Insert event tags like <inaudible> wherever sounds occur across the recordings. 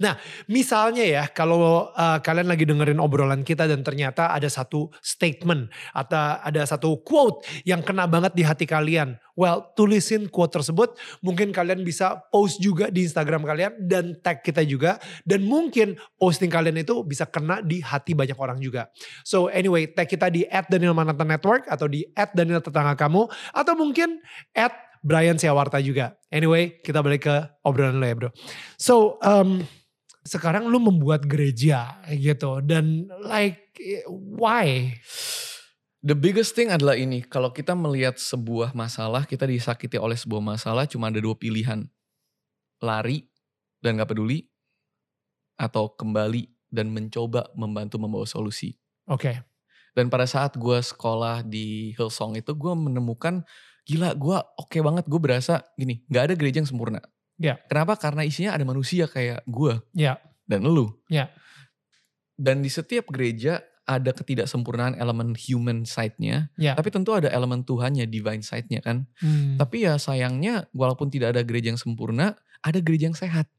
Nah, misalnya ya, kalau uh, kalian lagi dengerin obrolan kita dan ternyata ada satu statement atau ada satu quote yang kena banget di hati kalian. Well, tulisin quote tersebut. Mungkin kalian bisa post juga di Instagram kalian dan tag kita juga. Dan mungkin posting kalian itu bisa kena di hati banyak orang juga. So anyway, tag kita di at Daniel Mananta Network atau di at Daniel Tetangga Kamu. Atau mungkin at Brian Siawarta juga. Anyway, kita balik ke obrolan lo ya bro. So, um, sekarang lu membuat gereja gitu dan like why? The biggest thing adalah ini, kalau kita melihat sebuah masalah, kita disakiti oleh sebuah masalah cuma ada dua pilihan. Lari dan gak peduli, atau kembali dan mencoba membantu membawa solusi. Oke. Okay. Dan pada saat gue sekolah di Hillsong itu, gue menemukan, gila gue oke okay banget, gue berasa gini, gak ada gereja yang sempurna. Ya. Kenapa? Karena isinya ada manusia kayak gue ya. dan lu. Ya. Dan di setiap gereja ada ketidaksempurnaan elemen human side-nya, ya. tapi tentu ada elemen Tuhannya, divine side-nya kan. Hmm. Tapi ya sayangnya, walaupun tidak ada gereja yang sempurna, ada gereja yang sehat.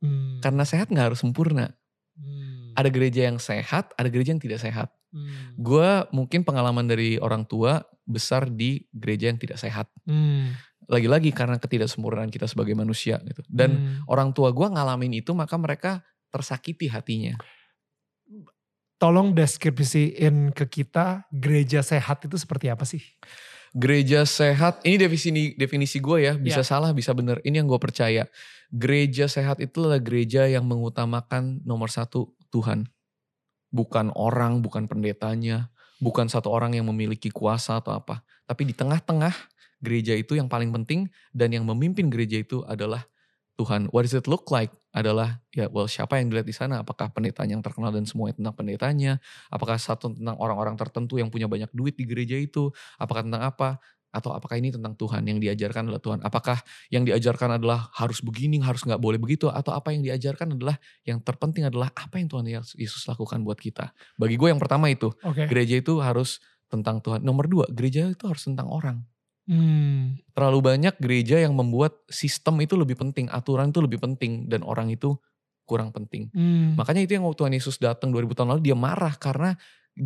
Hmm. Karena sehat nggak harus sempurna. Hmm. Ada gereja yang sehat, ada gereja yang tidak sehat. Hmm. Gue mungkin pengalaman dari orang tua besar di gereja yang tidak sehat. Hmm lagi-lagi karena ketidaksempurnaan kita sebagai manusia gitu. Dan hmm. orang tua gue ngalamin itu maka mereka tersakiti hatinya. Tolong deskripsiin ke kita gereja sehat itu seperti apa sih? Gereja sehat, ini definisi definisi gue ya, bisa yeah. salah bisa bener. Ini yang gue percaya. Gereja sehat itu adalah gereja yang mengutamakan nomor satu Tuhan. Bukan orang, bukan pendetanya, bukan satu orang yang memiliki kuasa atau apa. Tapi di tengah-tengah gereja itu yang paling penting dan yang memimpin gereja itu adalah Tuhan. What does it look like? Adalah ya well siapa yang dilihat di sana? Apakah pendeta yang terkenal dan semuanya tentang pendetanya? Apakah satu tentang orang-orang tertentu yang punya banyak duit di gereja itu? Apakah tentang apa? Atau apakah ini tentang Tuhan yang diajarkan adalah Tuhan? Apakah yang diajarkan adalah harus begini, harus nggak boleh begitu? Atau apa yang diajarkan adalah yang terpenting adalah apa yang Tuhan Yesus lakukan buat kita? Bagi gue yang pertama itu, okay. gereja itu harus tentang Tuhan. Nomor dua, gereja itu harus tentang orang. Hmm. Terlalu banyak gereja yang membuat sistem itu lebih penting, aturan itu lebih penting dan orang itu kurang penting. Hmm. Makanya itu yang waktu Tuhan Yesus datang 2000 tahun lalu dia marah karena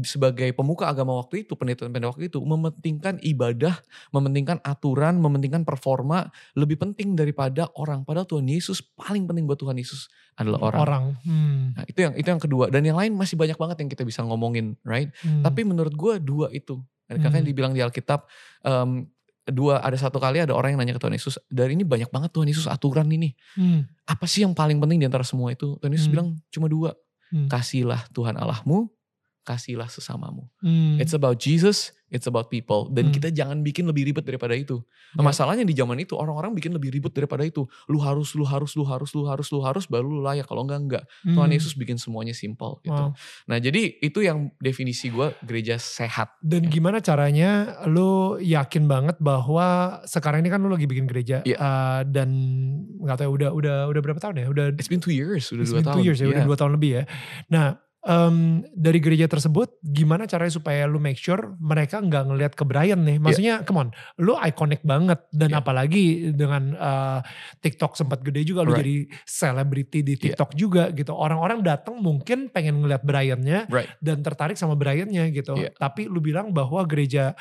sebagai pemuka agama waktu itu, pendeta-pendeta waktu itu mementingkan ibadah, mementingkan aturan, mementingkan performa lebih penting daripada orang. Padahal Tuhan Yesus paling penting buat Tuhan Yesus adalah orang. Orang. Hmm. Nah, itu yang itu yang kedua dan yang lain masih banyak banget yang kita bisa ngomongin, right? Hmm. Tapi menurut gue dua itu. Dan kakak hmm. dibilang di Alkitab um, dua ada satu kali ada orang yang nanya ke Tuhan Yesus dari ini banyak banget Tuhan Yesus aturan ini hmm. apa sih yang paling penting di antara semua itu Tuhan Yesus hmm. bilang cuma dua hmm. kasihlah Tuhan Allahmu kasihlah sesamamu hmm. it's about Jesus It's about people. Dan hmm. kita jangan bikin lebih ribet daripada itu. Nah, ya. masalahnya di zaman itu orang-orang bikin lebih ribet daripada itu. Lu harus, lu harus, lu harus, lu harus, lu harus, baru lu layak. Kalau enggak, enggak. Hmm. Tuhan Yesus bikin semuanya simple gitu. Wow. Nah jadi itu yang definisi gue gereja sehat. Dan ya. gimana caranya lu yakin banget bahwa sekarang ini kan lu lagi bikin gereja. Yeah. Uh, dan gak tahu udah udah udah berapa tahun ya? Udah It's been two years. Udah It's dua been tahun. two years ya, yeah. udah dua tahun lebih ya. Nah um, dari gereja tersebut gimana caranya supaya lu make sure mereka nggak ngelihat ke Brian nih maksudnya yeah. come on lu iconic banget dan yeah. apalagi dengan uh, TikTok sempat gede juga lu right. jadi selebriti di TikTok yeah. juga gitu orang-orang datang mungkin pengen ngeliat Briannya right. dan tertarik sama Briannya gitu yeah. tapi lu bilang bahwa gereja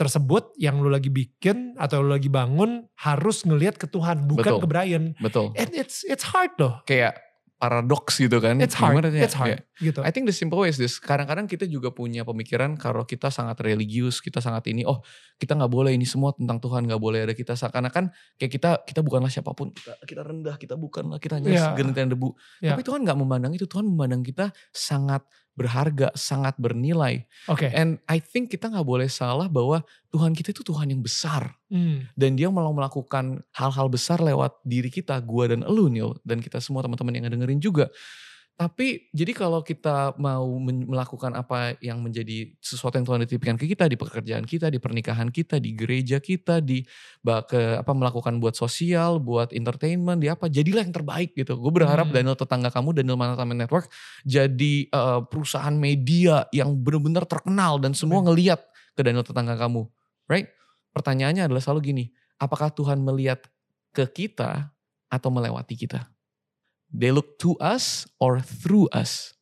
tersebut yang lu lagi bikin atau lu lagi bangun harus ngelihat ke Tuhan bukan Betul. ke Brian. Betul. And it's it's hard loh. Kayak paradoks gitu kan. It's hard. Gimana It's hard. Yeah. Gitu. I think the simple way is this. Kadang-kadang kita juga punya pemikiran kalau kita sangat religius, kita sangat ini, oh kita nggak boleh ini semua tentang Tuhan, nggak boleh ada kita seakan-akan kayak kita kita bukanlah siapa pun, kita kita rendah, kita bukanlah kita hanya Yeah. segelintir debu. Yeah. Tapi Tuhan nggak memandang itu. Tuhan memandang kita sangat berharga, sangat bernilai. Oke. And I think kita nggak boleh salah bahwa Tuhan kita itu Tuhan yang besar Hmm. dan dia mau melakukan hal-hal besar lewat diri kita, gua dan elu Neil dan kita semua teman-teman yang dengerin juga. Tapi jadi kalau kita mau melakukan apa yang menjadi sesuatu yang Tuhan dititipkan ke kita di pekerjaan kita, di pernikahan kita, di gereja kita, di ke apa melakukan buat sosial, buat entertainment, di apa, jadilah yang terbaik gitu. Gue berharap hmm. Daniel tetangga kamu, Daniel Management Network jadi uh, perusahaan media yang benar-benar terkenal dan semua ngeliat ke Daniel tetangga kamu, right? Pertanyaannya adalah selalu gini, apakah Tuhan melihat ke kita atau melewati kita? They look to us or through us.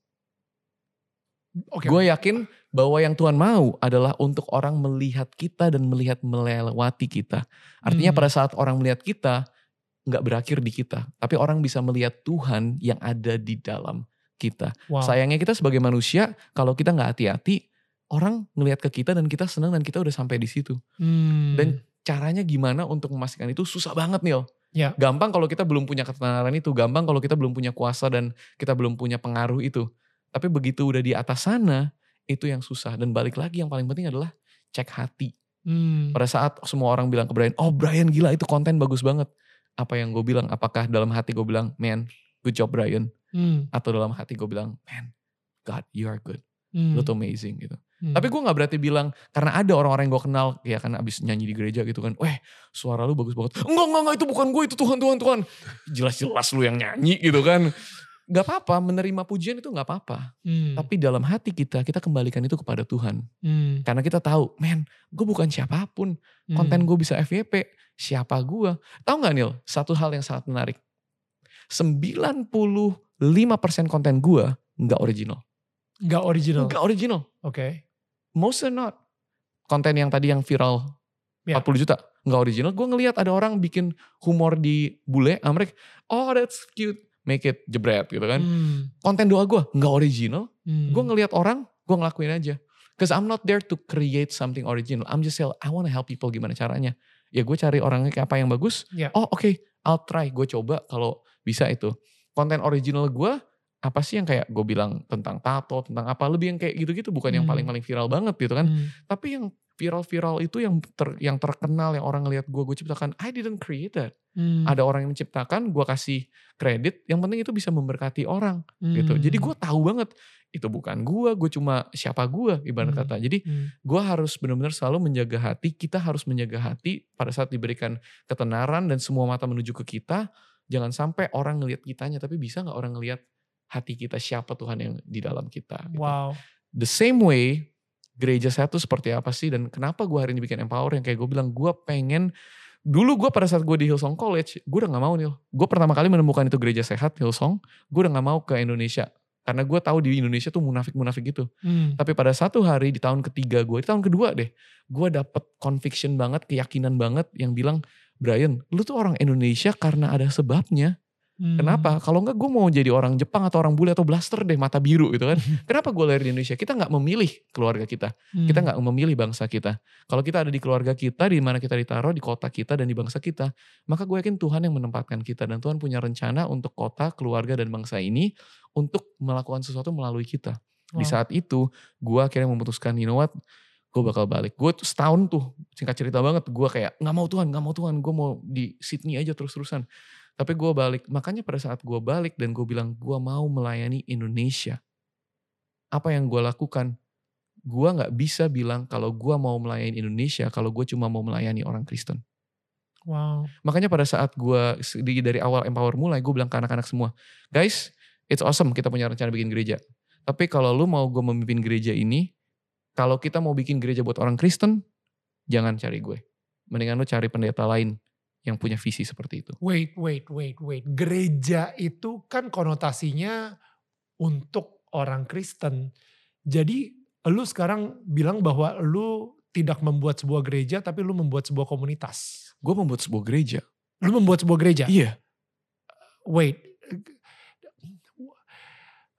Okay. Gue yakin bahwa yang Tuhan mau adalah untuk orang melihat kita dan melihat melewati kita. Artinya hmm. pada saat orang melihat kita, nggak berakhir di kita. Tapi orang bisa melihat Tuhan yang ada di dalam kita. Wow. Sayangnya kita sebagai manusia, kalau kita nggak hati-hati, orang ngelihat ke kita dan kita senang dan kita udah sampai di situ. Hmm. Dan caranya gimana untuk memastikan itu susah banget nih Ya. Gampang kalau kita belum punya ketenaran itu, gampang kalau kita belum punya kuasa dan kita belum punya pengaruh itu. Tapi begitu udah di atas sana, itu yang susah. Dan balik lagi yang paling penting adalah cek hati. Hmm. Pada saat semua orang bilang ke Brian, oh Brian gila itu konten bagus banget. Apa yang gue bilang, apakah dalam hati gue bilang, man good job Brian. Hmm. Atau dalam hati gue bilang, man God you are good. Hmm. Lu tuh amazing gitu. Hmm. Tapi gue gak berarti bilang karena ada orang-orang yang gue kenal ya kan abis nyanyi di gereja gitu kan, weh suara lu bagus banget. Enggak enggak enggak itu bukan gue itu Tuhan Tuhan Tuhan. Jelas-jelas lu yang nyanyi gitu kan. Gak apa-apa menerima pujian itu gak apa-apa. Hmm. Tapi dalam hati kita kita kembalikan itu kepada Tuhan. Hmm. Karena kita tahu, men gue bukan siapa pun. Konten gue bisa FYP. Siapa gue? Tahu gak Nil? Satu hal yang sangat menarik. 95% konten gue gak original. Gak original? Gak original. Oke. Okay most are not. Konten yang tadi yang viral yeah. 40 juta nggak original. Gue ngelihat ada orang bikin humor di bule Amerika. Oh that's cute. Make it jebret gitu kan. Hmm. Konten doa gue nggak original. Hmm. Gue ngelihat orang, gue ngelakuin aja. Cause I'm not there to create something original. I'm just say I want to help people gimana caranya. Ya gue cari orangnya kayak apa yang bagus. Yeah. Oh oke, okay, I'll try. Gue coba kalau bisa itu. Konten original gue apa sih yang kayak gue bilang tentang tato, tentang apa, lebih yang kayak gitu-gitu bukan hmm. yang paling-paling viral banget gitu kan. Hmm. Tapi yang viral-viral itu yang ter, yang terkenal yang orang ngelihat gue, gue ciptakan, I didn't create that. Hmm. Ada orang yang menciptakan, gue kasih kredit, yang penting itu bisa memberkati orang hmm. gitu. Jadi gue tahu banget itu bukan gue, gue cuma siapa gue ibarat hmm. kata. Jadi hmm. gue harus benar-benar selalu menjaga hati, kita harus menjaga hati pada saat diberikan ketenaran dan semua mata menuju ke kita. Jangan sampai orang ngelihat kitanya, tapi bisa nggak orang ngelihat hati kita siapa Tuhan yang di dalam kita. Gitu. Wow. The same way gereja saya tuh seperti apa sih dan kenapa gue hari ini bikin empower yang kayak gue bilang gue pengen dulu gue pada saat gue di Hillsong College gue udah gak mau nih gue pertama kali menemukan itu gereja sehat Hillsong gue udah gak mau ke Indonesia karena gue tahu di Indonesia tuh munafik-munafik gitu hmm. tapi pada satu hari di tahun ketiga gue di tahun kedua deh gue dapet conviction banget keyakinan banget yang bilang Brian lu tuh orang Indonesia karena ada sebabnya Hmm. Kenapa? Kalau enggak gue mau jadi orang Jepang atau orang bule atau blaster deh mata biru gitu kan. Kenapa gue lahir di Indonesia? Kita nggak memilih keluarga kita. Hmm. Kita nggak memilih bangsa kita. Kalau kita ada di keluarga kita, di mana kita ditaruh, di kota kita dan di bangsa kita, maka gue yakin Tuhan yang menempatkan kita dan Tuhan punya rencana untuk kota, keluarga dan bangsa ini untuk melakukan sesuatu melalui kita. Wow. Di saat itu, gue akhirnya memutuskan, you know what? gue bakal balik. Gue tuh setahun tuh, singkat cerita banget, gue kayak nggak mau Tuhan, nggak mau Tuhan, gue mau di Sydney aja terus-terusan. Tapi gue balik, makanya pada saat gue balik dan gue bilang gue mau melayani Indonesia. Apa yang gue lakukan? Gue gak bisa bilang kalau gue mau melayani Indonesia kalau gue cuma mau melayani orang Kristen. Wow. Makanya pada saat gue dari awal Empower mulai, gue bilang ke anak-anak semua, guys, it's awesome kita punya rencana bikin gereja. Tapi kalau lu mau gue memimpin gereja ini, kalau kita mau bikin gereja buat orang Kristen, jangan cari gue. Mendingan lu cari pendeta lain yang punya visi seperti itu. Wait, wait, wait, wait. Gereja itu kan konotasinya untuk orang Kristen. Jadi lu sekarang bilang bahwa lu tidak membuat sebuah gereja tapi lu membuat sebuah komunitas. Gue membuat sebuah gereja. Lu membuat sebuah gereja? Iya. Wait.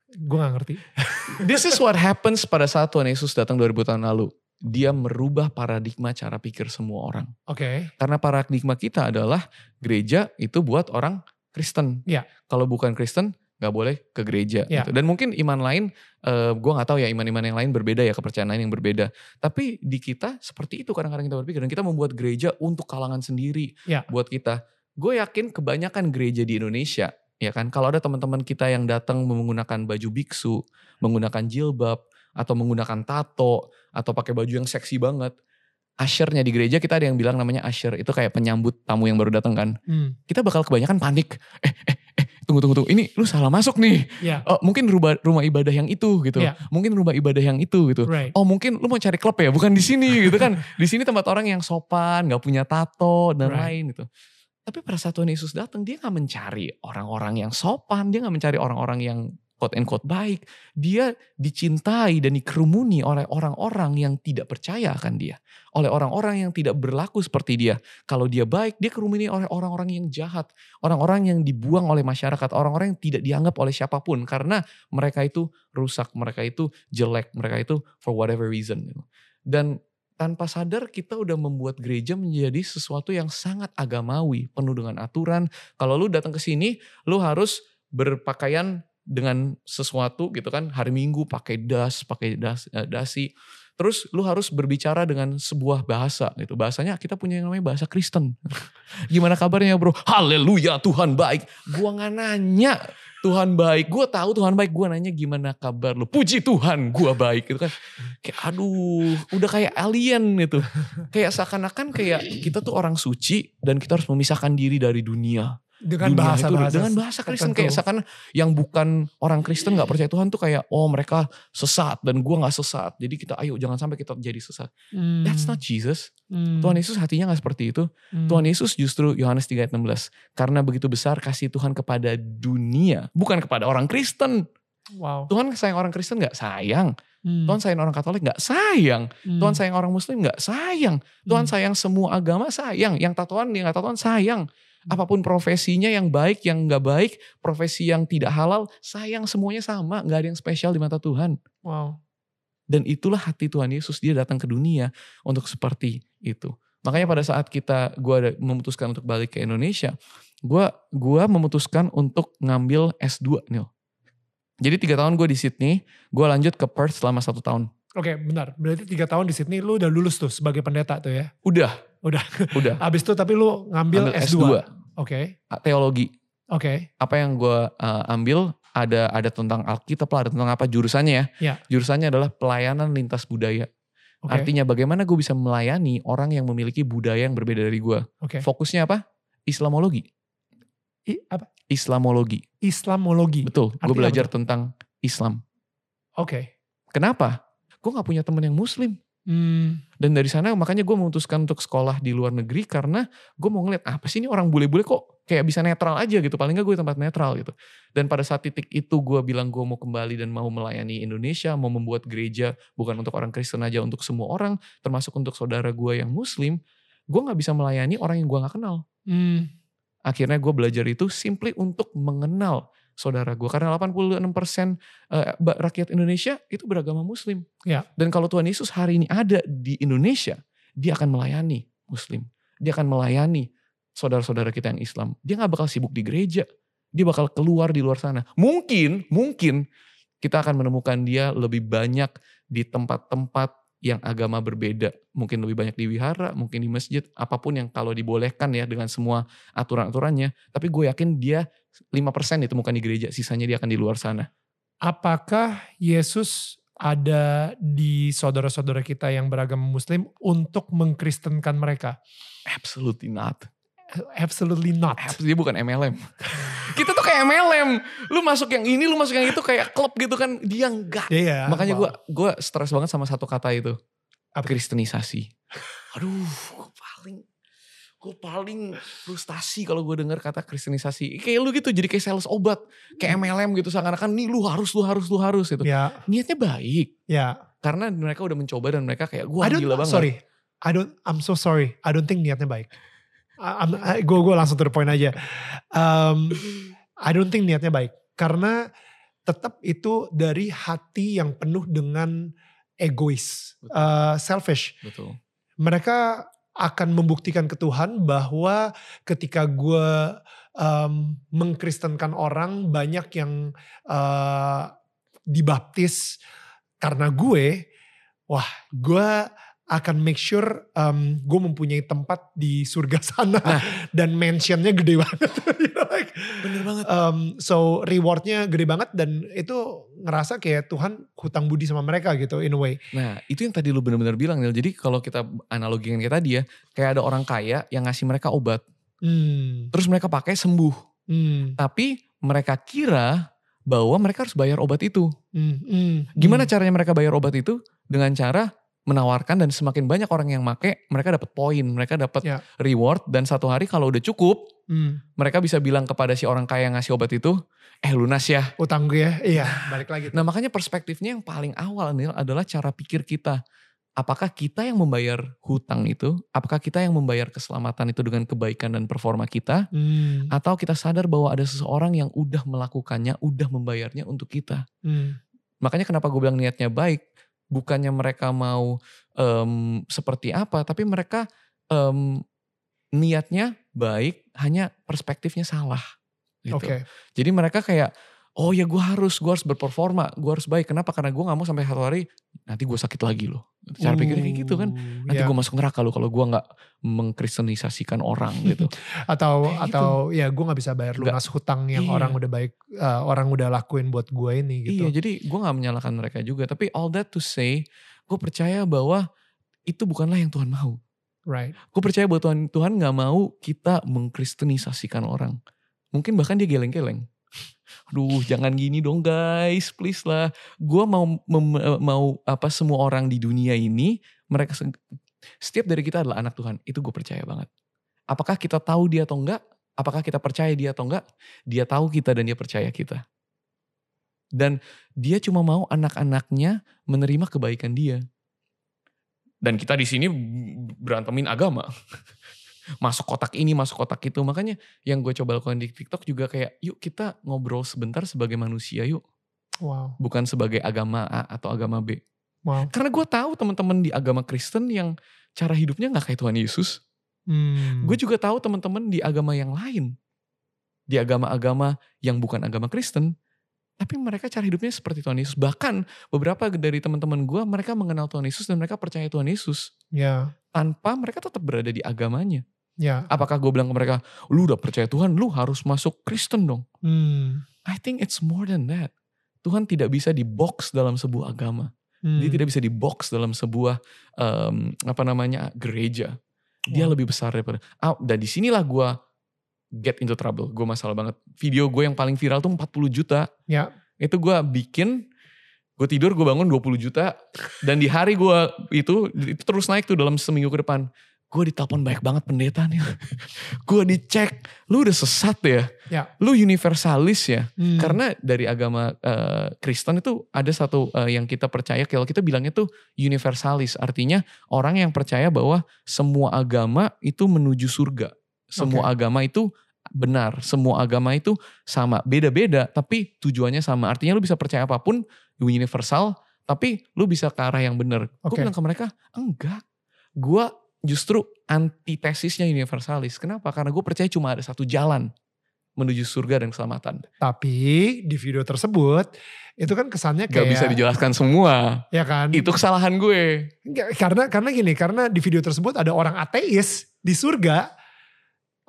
Gue gak ngerti. <laughs> This is what happens pada saat Tuhan Yesus datang 2000 tahun lalu dia merubah paradigma cara pikir semua orang. Oke. Okay. Karena paradigma kita adalah gereja itu buat orang Kristen. Iya. Yeah. Kalau bukan Kristen nggak boleh ke gereja. Yeah. Gitu. Dan mungkin iman lain, uh, eh, gue nggak tahu ya iman-iman yang lain berbeda ya kepercayaan lain yang berbeda. Tapi di kita seperti itu kadang-kadang kita berpikir dan kita membuat gereja untuk kalangan sendiri. Yeah. Buat kita. Gue yakin kebanyakan gereja di Indonesia ya kan? Kalau ada teman-teman kita yang datang menggunakan baju biksu, menggunakan jilbab, atau menggunakan tato, atau pakai baju yang seksi banget, ushernya di gereja kita ada yang bilang namanya usher itu kayak penyambut tamu yang baru datang kan. Hmm. Kita bakal kebanyakan panik. Eh eh eh tunggu tunggu tunggu ini lu salah masuk nih. Yeah. Oh, mungkin rumah rumah ibadah yang itu gitu. Yeah. Mungkin rumah ibadah yang itu gitu. Right. Oh mungkin lu mau cari klub ya bukan di sini gitu kan. <laughs> Di sini tempat orang yang sopan, nggak punya tato dan right. lain gitu. Tapi pada saat Tuhan Yesus datang dia nggak mencari orang-orang yang sopan, dia nggak mencari orang-orang yang quote and baik, dia dicintai dan dikerumuni oleh orang-orang yang tidak percaya akan dia. Oleh orang-orang yang tidak berlaku seperti dia. Kalau dia baik, dia kerumuni oleh orang-orang yang jahat. Orang-orang yang dibuang oleh masyarakat. Orang-orang yang tidak dianggap oleh siapa pun. Karena mereka itu rusak, mereka itu jelek, mereka itu for whatever reason. Dan tanpa sadar kita udah membuat gereja menjadi sesuatu yang sangat agamawi, penuh dengan aturan. Kalau lu datang ke sini, lu harus berpakaian dengan sesuatu gitu kan hari Minggu pakai das, pakai das, uh, dasi. Terus lu harus berbicara dengan sebuah bahasa gitu. Bahasanya kita punya yang namanya bahasa Kristen. <laughs> Gimana kabarnya bro? Haleluya Tuhan baik. Gua nggak nanya Tuhan baik. Gue tahu Tuhan baik. Gue nanya gimana kabar lu. Puji Tuhan gue baik gitu kan. Kayak aduh udah kayak alien gitu. Kayak seakan-akan kayak kita tuh orang suci dan kita harus memisahkan diri dari dunia dengan bahasa, itu, bahasa dengan bahasa Kristen kayak seakan yang bukan orang Kristen nggak percaya Tuhan tuh kayak oh mereka sesat dan gua nggak sesat jadi kita ayo jangan sampai kita jadi sesat hmm. that's not Jesus hmm. Tuhan Yesus hatinya nggak seperti itu hmm. Tuhan Yesus justru Yohanes 3 ayat 16 karena begitu besar kasih Tuhan kepada dunia bukan kepada orang Kristen wow. Tuhan sayang orang Kristen nggak sayang Hmm. Tuhan sayang orang Katolik nggak sayang. Hmm. Tuhan sayang orang Muslim nggak sayang. Tuhan hmm. sayang semua agama sayang. Yang tatoan yang nggak tatoan sayang. Apa pun profesinya yang baik, yang nggak baik, profesi yang tidak halal, sayang semuanya sama, nggak ada yang spesial di mata Tuhan. Wow. Dan itulah hati Tuhan Yesus, dia datang ke dunia untuk seperti itu. Makanya pada saat kita, gue memutuskan untuk balik ke Indonesia, gue gua memutuskan untuk ngambil S2 nih. Jadi tiga tahun gue di Sydney, gue lanjut ke Perth selama satu tahun. Oke, benar. Berarti tiga tahun di Sydney, lu udah lulus tuh sebagai pendeta tuh ya? Udah, Udah. Udah. <laughs> Abis itu tapi lu ngambil S2. S2. Oke. Okay. Teologi. Oke. Okay. Apa yang gue uh, ambil ada ada tentang Alkitab lah, ada tentang apa jurusannya ya. Yeah. Jurusannya adalah pelayanan lintas budaya. Okay. Artinya bagaimana gue bisa melayani orang yang memiliki budaya yang berbeda dari gue. Okay. Fokusnya apa? Islamologi. I, apa? Islamologi. Islamologi. Betul. Gue belajar apa? tentang Islam. Oke. Okay. Kenapa? Gue gak punya teman yang Muslim. Hmm. Dan dari sana makanya gue memutuskan untuk sekolah di luar negeri karena gue mau ngeliat apa sih ini orang bule-bule kok kayak bisa netral aja gitu. Paling gak gue tempat netral gitu. Dan pada saat titik itu gue bilang gue mau kembali dan mau melayani Indonesia, mau membuat gereja bukan untuk orang Kristen aja, untuk semua orang, termasuk untuk saudara gue yang Muslim, gue gak bisa melayani orang yang gue gak kenal. Hmm. Akhirnya gue belajar itu simply untuk mengenal saudara gue. Karena 86% uh, rakyat Indonesia itu beragama muslim. Ya. Dan kalau Tuhan Yesus hari ini ada di Indonesia, dia akan melayani muslim. Dia akan melayani saudara-saudara kita yang Islam. Dia gak bakal sibuk di gereja. Dia bakal keluar di luar sana. Mungkin, mungkin kita akan menemukan dia lebih banyak di tempat-tempat yang agama berbeda. Mungkin lebih banyak di wihara, mungkin di masjid, apa pun yang kalau dibolehkan ya dengan semua aturan-aturannya. Tapi gue yakin dia 5% ditemukan di gereja, sisanya dia akan di luar sana. Apakah Yesus ada di saudara-saudara kita yang beragama muslim untuk mengkristenkan mereka? Absolutely not. Absolutely not. Dia bukan MLM. <laughs> Kita tuh kayak MLM. Lu masuk yang ini, lu masuk yang itu kayak klub gitu kan. Dia enggak. Iya, Makanya gue gua stres banget sama satu kata itu. Apa? Kristenisasi. <laughs> Aduh, paling gue paling frustasi kalau gue dengar kata kristenisasi. Kayak lu gitu jadi kayak sales obat kayak MLM gitu seakan-akan nih lu harus lu harus lu harus gitu. Ya. niatnya baik. Ya. Karena mereka udah mencoba dan mereka kayak gue gila banget. sorry. I don't I'm so sorry. I don't think niatnya baik. Gue gue langsung to the point aja. Um, I don't think niatnya baik. Karena tetap itu dari hati yang penuh dengan egois. Uh, selfish. Betul. mereka akan membuktikan ke Tuhan bahwa ketika gue um, mengkristenkan orang banyak yang uh, dibaptis karena gue, wah gue akan make sure um, gue mempunyai tempat di surga <laughs> sana nah. dan mansionnya gede banget. <laughs> you know, like, Bener banget. Um, so rewardnya gede banget dan itu ngerasa kayak Tuhan hutang budi sama mereka gitu in a way. Nah itu yang tadi lu bener-bener bilang Nil. Jadi kalau kita analogikan kayak tadi ya, kayak ada orang kaya yang ngasih mereka obat, hmm. terus mereka pakai sembuh, hmm. tapi mereka kira bahwa mereka harus bayar obat itu. Hmm. Hmm. Gimana hmm. caranya mereka bayar obat itu? Dengan cara menawarkan dan semakin banyak orang yang make, mereka dapat poin, mereka dapat yeah. reward dan satu hari kalau udah cukup, hmm. mereka bisa bilang kepada si orang kaya yang ngasih obat itu, eh lunas ya. Utang gue ya, iya balik lagi. Nah makanya perspektifnya yang paling awal nih adalah cara pikir kita. Apakah kita yang membayar hutang itu? Apakah kita yang membayar keselamatan itu dengan kebaikan dan performa kita? Hmm. Atau kita sadar bahwa ada seseorang yang udah melakukannya, udah membayarnya untuk kita? Hmm. Makanya kenapa gue bilang niatnya baik, bukannya mereka mau um, seperti apa, tapi mereka um, niatnya baik, hanya perspektifnya salah. Gitu. Okay. Jadi mereka kayak oh ya gue harus gue harus berperforma gue harus baik. Kenapa? Karena gue nggak mau sampai satu hari nanti gue sakit lagi loh. Cara uh, pikirnya kayak gitu kan. Nanti yeah. gue masuk neraka loh kalau gue nggak mengkristenisasikan orang gitu. <laughs> Atau kayak gitu. atau gitu. ya gue nggak bisa bayar lunas gak, hutang yang iya. orang udah baik uh, orang udah lakuin buat gue ini gitu. Iya jadi gue nggak menyalahkan mereka juga. Tapi all that to say gue percaya bahwa itu bukanlah yang Tuhan mau. Right. Gue percaya bahwa Tuhan Tuhan nggak mau kita mengkristenisasikan orang. Mungkin bahkan dia geleng-geleng aduh jangan gini dong guys, please lah. Gue mau mem, mau apa semua orang di dunia ini mereka setiap dari kita adalah anak Tuhan. Itu gue percaya banget. Apakah kita tahu dia atau enggak? Apakah kita percaya dia atau enggak? Dia tahu kita dan dia percaya kita. Dan dia cuma mau anak-anaknya menerima kebaikan dia. Dan kita di sini berantemin agama <laughs> masuk kotak ini, masuk kotak itu. Makanya yang gue coba lakukan di TikTok juga kayak, yuk kita ngobrol sebentar sebagai manusia yuk. Wow. Bukan sebagai agama A atau agama B. Wow. Karena gue tahu teman-teman di agama Kristen yang cara hidupnya nggak kayak Tuhan Yesus. Hmm. Gue juga tahu teman-teman di agama yang lain. Di agama-agama yang bukan agama Kristen. Tapi mereka cara hidupnya seperti Tuhan Yesus. Bahkan beberapa dari teman-teman gue, mereka mengenal Tuhan Yesus dan mereka percaya Tuhan Yesus. Ya. Tanpa mereka tetap berada di agamanya. Ya. Apakah gue bilang ke mereka, lu udah percaya Tuhan, lu harus masuk Kristen dong. Hmm. I think it's more than that. Tuhan tidak bisa di box dalam sebuah agama. Hmm. Dia tidak bisa di box dalam sebuah um, apa namanya gereja. Dia wow. lebih besar daripada. Ah, dan di sinilah gue get into trouble. Gue masalah banget. Video gue yang paling viral tuh 40 juta. Ya. Itu gue bikin, gue tidur gue bangun 20 juta. Dan di hari gue itu, itu terus naik tuh dalam seminggu ke depan gue ditelepon banyak banget pendeta nih. <laughs> gue dicek, lu udah sesat ya. ya. Lu universalis ya. Hmm. Karena dari agama uh, Kristen itu ada satu uh, yang kita percaya, kalau kita bilangnya tuh universalis. Artinya orang yang percaya bahwa semua agama itu menuju surga. Semua okay. agama itu benar. Semua agama itu sama. Beda-beda tapi tujuannya sama. Artinya lu bisa percaya apa pun, universal, tapi lu bisa ke arah yang benar. Okay. Gue bilang ke mereka, enggak. Gue justru antitesisnya universalis. Kenapa? Karena gue percaya cuma ada satu jalan menuju surga dan keselamatan. Tapi di video tersebut itu kan kesannya kayak gak bisa dijelaskan semua. Ya kan? Itu kesalahan gue. karena karena gini, karena di video tersebut ada orang ateis di surga.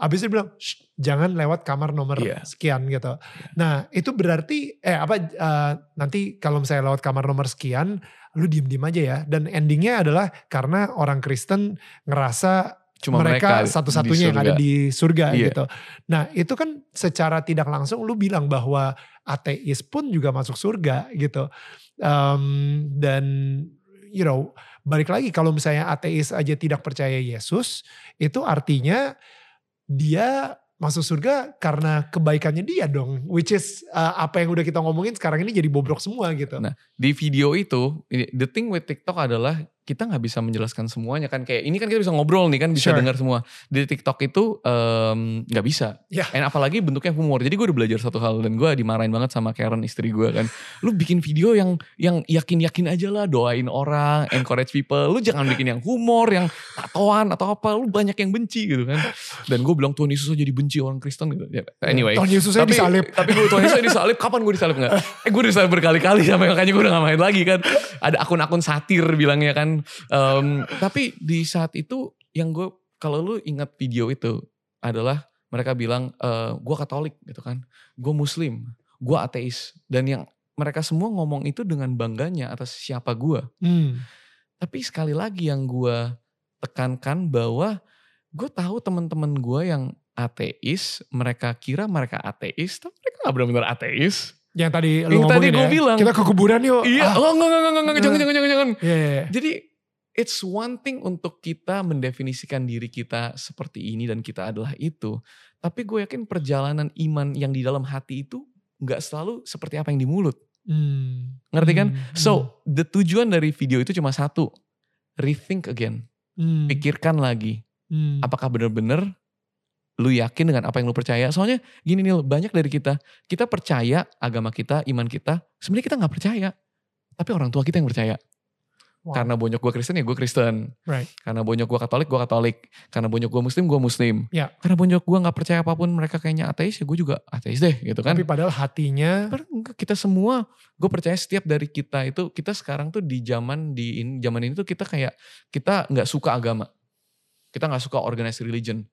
Abis itu bilang, jangan lewat kamar nomor yeah. sekian gitu. Yeah. Nah itu berarti, eh apa, uh, nanti kalau misalnya lewat kamar nomor sekian, lu diem-diem aja ya. Dan endingnya adalah karena orang Kristen ngerasa Cuma mereka, mereka satu-satunya yang ada di surga yeah. gitu. Nah itu kan secara tidak langsung lu bilang bahwa ateis pun juga masuk surga gitu. Um, dan you know balik lagi kalau misalnya ateis aja tidak percaya Yesus itu artinya dia masuk surga karena kebaikannya dia dong. Which is uh, apa yang udah kita ngomongin sekarang ini jadi bobrok semua gitu. Nah di video itu, the thing with TikTok adalah kita nggak bisa menjelaskan semuanya kan. Kayak ini kan kita bisa ngobrol nih kan bisa sure. dengar semua. Di TikTok itu nggak um, bisa yeah. apalagi bentuknya humor. Jadi gue udah belajar satu hal dan gue dimarahin banget sama Karen istri gue kan. Lu bikin video yang yang yakin yakin aja lah doain orang encourage people. Lu jangan bikin yang humor yang tatoan atau apa. Lu banyak yang benci gitu kan. Dan gue bilang Tuhan Yesus jadi benci orang Kristen. Gitu. Ya, anyway. Tuhan Yesusnya tapi, disalib. tapi gue Tuhan Yesusnya disalib. Kapan gue disalib? Nggak. Eh gue disalib berkali-kali sama makanya gue udah gak main lagi kan. Ada akun-akun satir bilangnya kan kan. Um, tapi di saat itu yang gue kalau lu ingat video itu adalah mereka bilang e, eh, gue Katolik gitu kan, gue Muslim, gue ateis dan yang mereka semua ngomong itu dengan bangganya atas siapa gue. Hmm. Tapi sekali lagi yang gue tekankan bahwa gue tahu teman-teman gue yang ateis, mereka kira mereka ateis, tapi mereka gak benar-benar ateis. Yang tadi lu yang tadi gue ya, bilang. Kita ke kuburan yuk. Iya, ah. oh enggak, enggak, enggak, enggak, jangan, jangan, jangan, jangan. Yeah, yeah, yeah. Jadi it's one thing untuk kita mendefinisikan diri kita seperti ini dan kita adalah itu. Tapi gue yakin perjalanan iman yang di dalam hati itu gak selalu seperti apa yang di mulut. Hmm. Ngerti kan? Hmm. So, hmm. the tujuan dari video itu cuma satu. Rethink again. Hmm. Pikirkan lagi. Hmm. Apakah benar-benar lu yakin dengan apa yang lu percaya? Soalnya gini nih, banyak dari kita, kita percaya agama kita, iman kita, sebenarnya kita nggak percaya. Tapi orang tua kita yang percaya. Wow. Karena bonyok gue Kristen ya gue Kristen. Right. Karena bonyok gue Katolik gue Katolik. Karena bonyok gue Muslim gue Muslim. Yeah. Karena bonyok gue nggak percaya apa pun mereka kayaknya ateis ya gue juga ateis deh gitu kan. Tapi padahal hatinya. Kita semua gue percaya setiap dari kita itu kita sekarang tuh di zaman di zaman ini tuh kita kayak kita nggak suka agama. Kita nggak suka organized religion.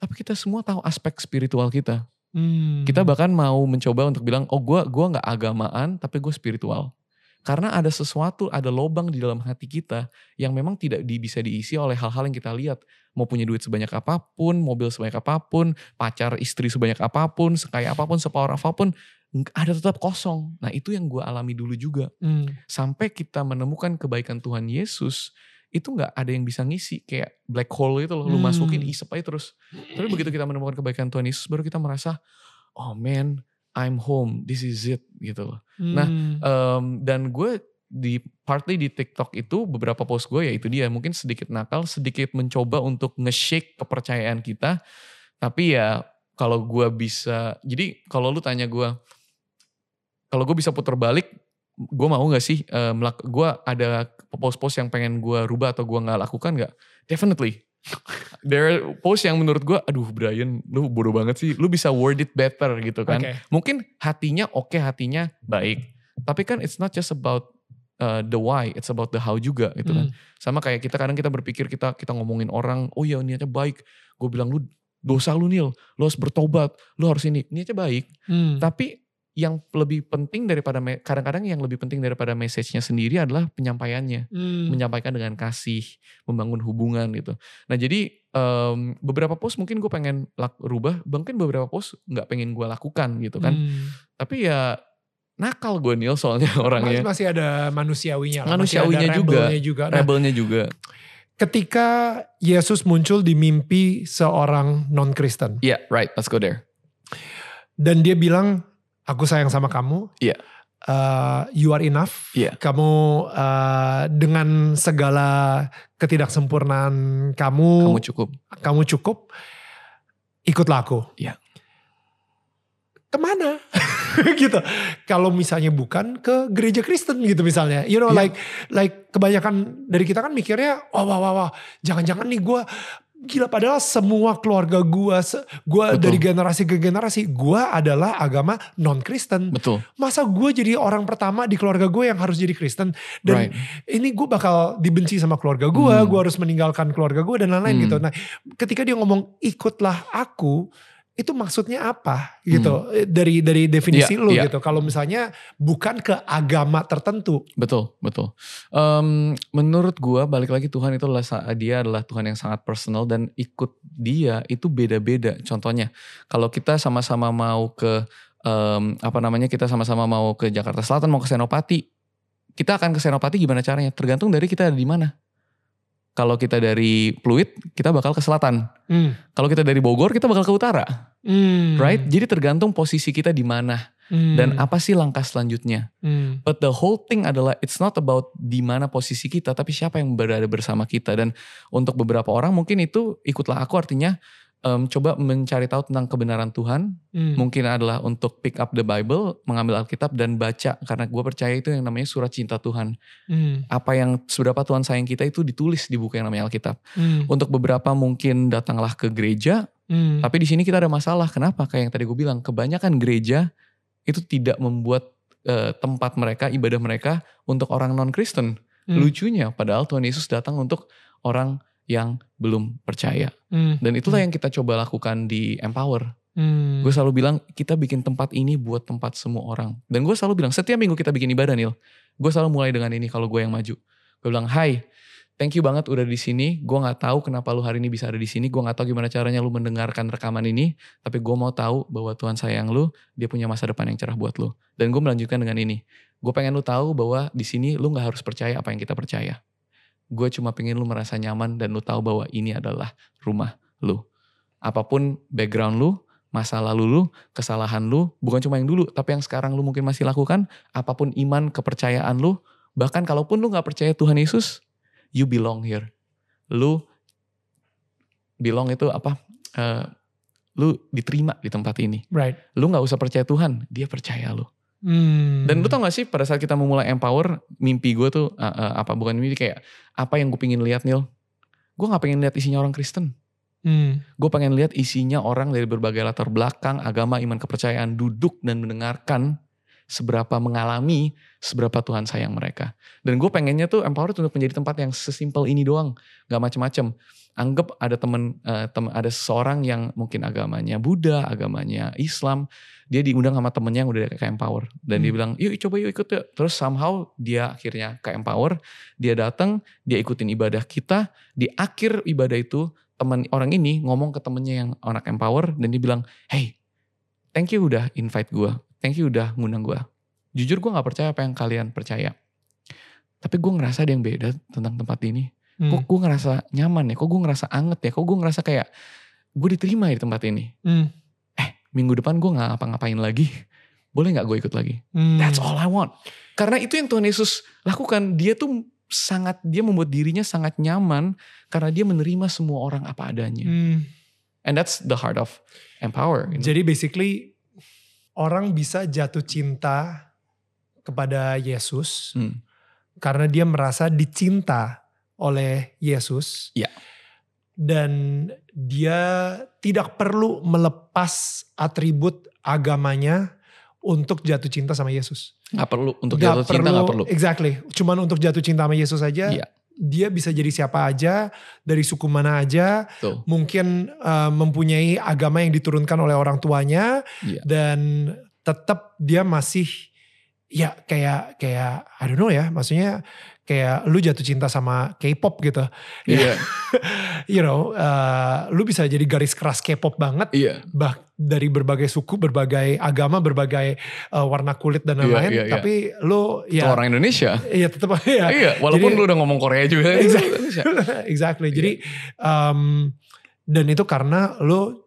Tapi kita semua tahu aspek spiritual kita. Hmm. Kita bahkan mau mencoba untuk bilang, oh gue gua nggak agamaan, tapi gue spiritual. Karena ada sesuatu, ada lobang di dalam hati kita yang memang tidak di, bisa diisi oleh hal-hal yang kita lihat. Mau punya duit sebanyak apa pun, mobil sebanyak apa pun, pacar istri sebanyak apa pun, sekaya apa pun, sepower apa pun, ada tetap kosong. Nah itu yang gue alami dulu juga. Hmm. Sampai kita menemukan kebaikan Tuhan Yesus, itu nggak ada yang bisa ngisi kayak black hole itu loh, hmm. lu masukin isep aja terus. Tapi begitu kita menemukan kebaikan Tuhan Yesus, baru kita merasa, oh man, I'm home, this is it gitu loh. Nah, hmm. Nah um, dan gue di partly di TikTok itu beberapa post gue ya itu dia mungkin sedikit nakal, sedikit mencoba untuk nge-shake kepercayaan kita. Tapi ya kalau gue bisa, jadi kalau lu tanya gue, kalau gue bisa putar balik, gue mau gak sih, uh, gue ada post-post yang pengen gue rubah atau gue gak lakukan gak? Definitely <laughs> there are post yang menurut gue, aduh Brian, lu bodoh banget sih. Lu bisa word it better gitu kan. Okay. Mungkin hatinya oke, okay, hatinya baik. Tapi kan it's not just about uh, the why, it's about the how juga gitu kan. Hmm. Sama kayak kita kadang kita berpikir kita kita ngomongin orang, oh ya niatnya baik. Gue bilang lu dosa lu Nil, lu harus bertobat, lu harus ini. Niatnya baik. Hmm. Tapi yang lebih penting daripada kadang-kadang yang lebih penting daripada message-nya sendiri adalah penyampaiannya, hmm. menyampaikan dengan kasih, membangun hubungan gitu. Nah jadi um, beberapa post mungkin gue pengen lak, rubah, mungkin beberapa post nggak pengen gue lakukan gitu kan. Hmm. Tapi ya nakal gue Neil soalnya <laughs> orangnya. Masih ada manusiawinya. Manusiawinya juga, juga. Nah, rebelnya juga. Ketika Yesus muncul di mimpi seorang non Kristen. Yeah, right. Let's go there. Dan dia bilang aku sayang sama kamu. Iya. Yeah. Uh, you are enough. Yeah. Kamu uh, dengan segala ketidaksempurnaan kamu. Kamu cukup. Kamu cukup. Ikutlah aku. Iya. Yeah. Ke mana? <laughs> gitu. Kalau misalnya bukan ke gereja Kristen gitu misalnya. You know yeah. like like kebanyakan dari kita kan mikirnya, wah wah wah wah, jangan-jangan nih gue gila padahal semua keluarga gua gua Betul. dari generasi ke generasi gua adalah agama non Kristen. Betul. Masa gua jadi orang pertama di keluarga gue yang harus jadi Kristen dan right. ini gua bakal dibenci sama keluarga gua, hmm. gua harus meninggalkan keluarga gua dan lain-lain hmm. gitu. Nah, ketika dia ngomong ikutlah aku, itu maksudnya apa? Gitu. Hmm. dari dari definisi yeah, lu yeah. gitu. Kalau misalnya bukan ke agama tertentu. Betul betul. Um, menurut gua balik lagi Tuhan itu adalah dia adalah Tuhan yang sangat personal dan ikut dia itu beda-beda. Contohnya kalau kita sama-sama mau ke um, apa namanya kita sama-sama mau ke Jakarta Selatan mau ke Senopati kita akan ke Senopati gimana caranya? Tergantung dari kita ada di mana kalau kita dari Pluit, kita bakal ke selatan. Hmm. Kalau kita dari Bogor, kita bakal ke utara. Hmm. Right? Jadi tergantung posisi kita di mana. Hmm. Dan apa sih langkah selanjutnya. Hmm. But the whole thing adalah it's not about di mana posisi kita, tapi siapa yang berada bersama kita. Dan untuk beberapa orang mungkin itu ikutlah aku artinya um, coba mencari tahu tentang kebenaran Tuhan, hmm. mungkin adalah untuk pick up the Bible, mengambil Alkitab dan baca karena gue percaya itu yang namanya surat cinta Tuhan. Hmm. Apa yang seberapa Tuhan sayang kita itu ditulis di buku yang namanya Alkitab. Hmm. Untuk beberapa mungkin datanglah ke gereja, hmm. tapi di sini kita ada masalah. Kenapa? Kayak yang tadi gue bilang, kebanyakan gereja itu tidak membuat uh, tempat mereka, ibadah mereka untuk orang non Kristen. Hmm. Lucunya padahal Tuhan Yesus datang untuk orang yang belum percaya. Hmm. Dan itulah hmm. yang kita coba lakukan di Empower. Hmm. Gue selalu bilang kita bikin tempat ini buat tempat semua orang. Dan gue selalu bilang setiap minggu kita bikin ibadah Nil. Gue selalu mulai dengan ini kalau gue yang maju. Gue bilang, Hai, thank you banget udah di sini. Gue nggak tahu kenapa lu hari ini bisa ada di sini. Gue nggak tahu gimana caranya lu mendengarkan rekaman ini. Tapi gue mau tahu bahwa Tuhan sayang lu. Dia punya masa depan yang cerah buat lu. Dan gue melanjutkan dengan ini. Gue pengen lu tahu bahwa di sini lu nggak harus percaya apa yang kita percaya. Gue cuma pengen lu merasa nyaman dan lu tahu bahwa ini adalah rumah lu. Apa pun background lu, masa lalu lu, kesalahan lu, bukan cuma yang dulu, tapi yang sekarang lu mungkin masih lakukan, apa pun iman, kepercayaan lu, bahkan kalaupun lu gak percaya Tuhan Yesus, you belong here. Lu belong itu apa? Uh, lu diterima di tempat ini. Right. Lu gak usah percaya Tuhan, dia percaya lu. Hmm. Dan lu tau gak sih pada saat kita memulai empower, mimpi gue tuh uh, uh, apa bukan mimpi kayak apa yang gue pingin lihat Nil? Gue gak pengen lihat isinya orang Kristen. Hmm. Gue pengen lihat isinya orang dari berbagai latar belakang, agama, iman, kepercayaan duduk dan mendengarkan seberapa mengalami, seberapa Tuhan sayang mereka. Dan gue pengennya tuh empower untuk menjadi tempat yang sesimpel ini doang, gak macem-macem. Anggap ada temen, uh, tem ada seseorang yang mungkin agamanya Buddha, agamanya Islam, dia diundang sama temennya yang udah kayak empower dan hmm. dia bilang yuk coba yuk ikut yuk terus somehow dia akhirnya kayak empower dia datang dia ikutin ibadah kita di akhir ibadah itu teman orang ini ngomong ke temennya yang anak empower dan dia bilang, hey, thank you udah invite gue, thank you udah ngundang gue. Jujur gue gak percaya apa yang kalian percaya. Tapi gue ngerasa ada yang beda tentang tempat ini. Hmm. Kok gue ngerasa nyaman ya, kok gue ngerasa anget ya, kok gue ngerasa kayak gue diterima di tempat ini. Hmm. Eh, minggu depan gue gak ngapa-ngapain lagi. Boleh gak gue ikut lagi? Hmm. That's all I want. Karena itu yang Tuhan Yesus lakukan. Dia tuh sangat dia membuat dirinya sangat nyaman karena dia menerima semua orang apa adanya. Hmm. And that's the heart of empower. You know? Jadi basically orang bisa jatuh cinta kepada Yesus hmm. karena dia merasa dicinta oleh Yesus. Yeah. Dan dia tidak perlu melepas atribut agamanya untuk jatuh cinta sama Yesus. Gak perlu untuk gak jatuh perlu, cinta gak perlu. Exactly. Cuman untuk jatuh cinta sama Yesus aja. Iya. Dia bisa jadi siapa aja, dari suku mana aja, Tuh. mungkin uh, mempunyai agama yang diturunkan oleh orang tuanya, iya. dan tetap dia masih ya kayak kayak I don't know ya, maksudnya kayak lu jatuh cinta sama K-pop gitu. Iya. Yeah. <laughs> you know, uh, lu bisa jadi garis keras K-pop banget. Iya. Yeah. Bah dari berbagai suku, berbagai agama, berbagai uh, warna kulit dan iya, lain-lain. Yeah, yeah, yeah. Tapi lu ya orang Indonesia. Iya, tetap <laughs> ya. Iya, walaupun jadi, lu udah ngomong Korea juga. <laughs> Exactly. exactly. Yeah. Jadi um, dan itu karena lu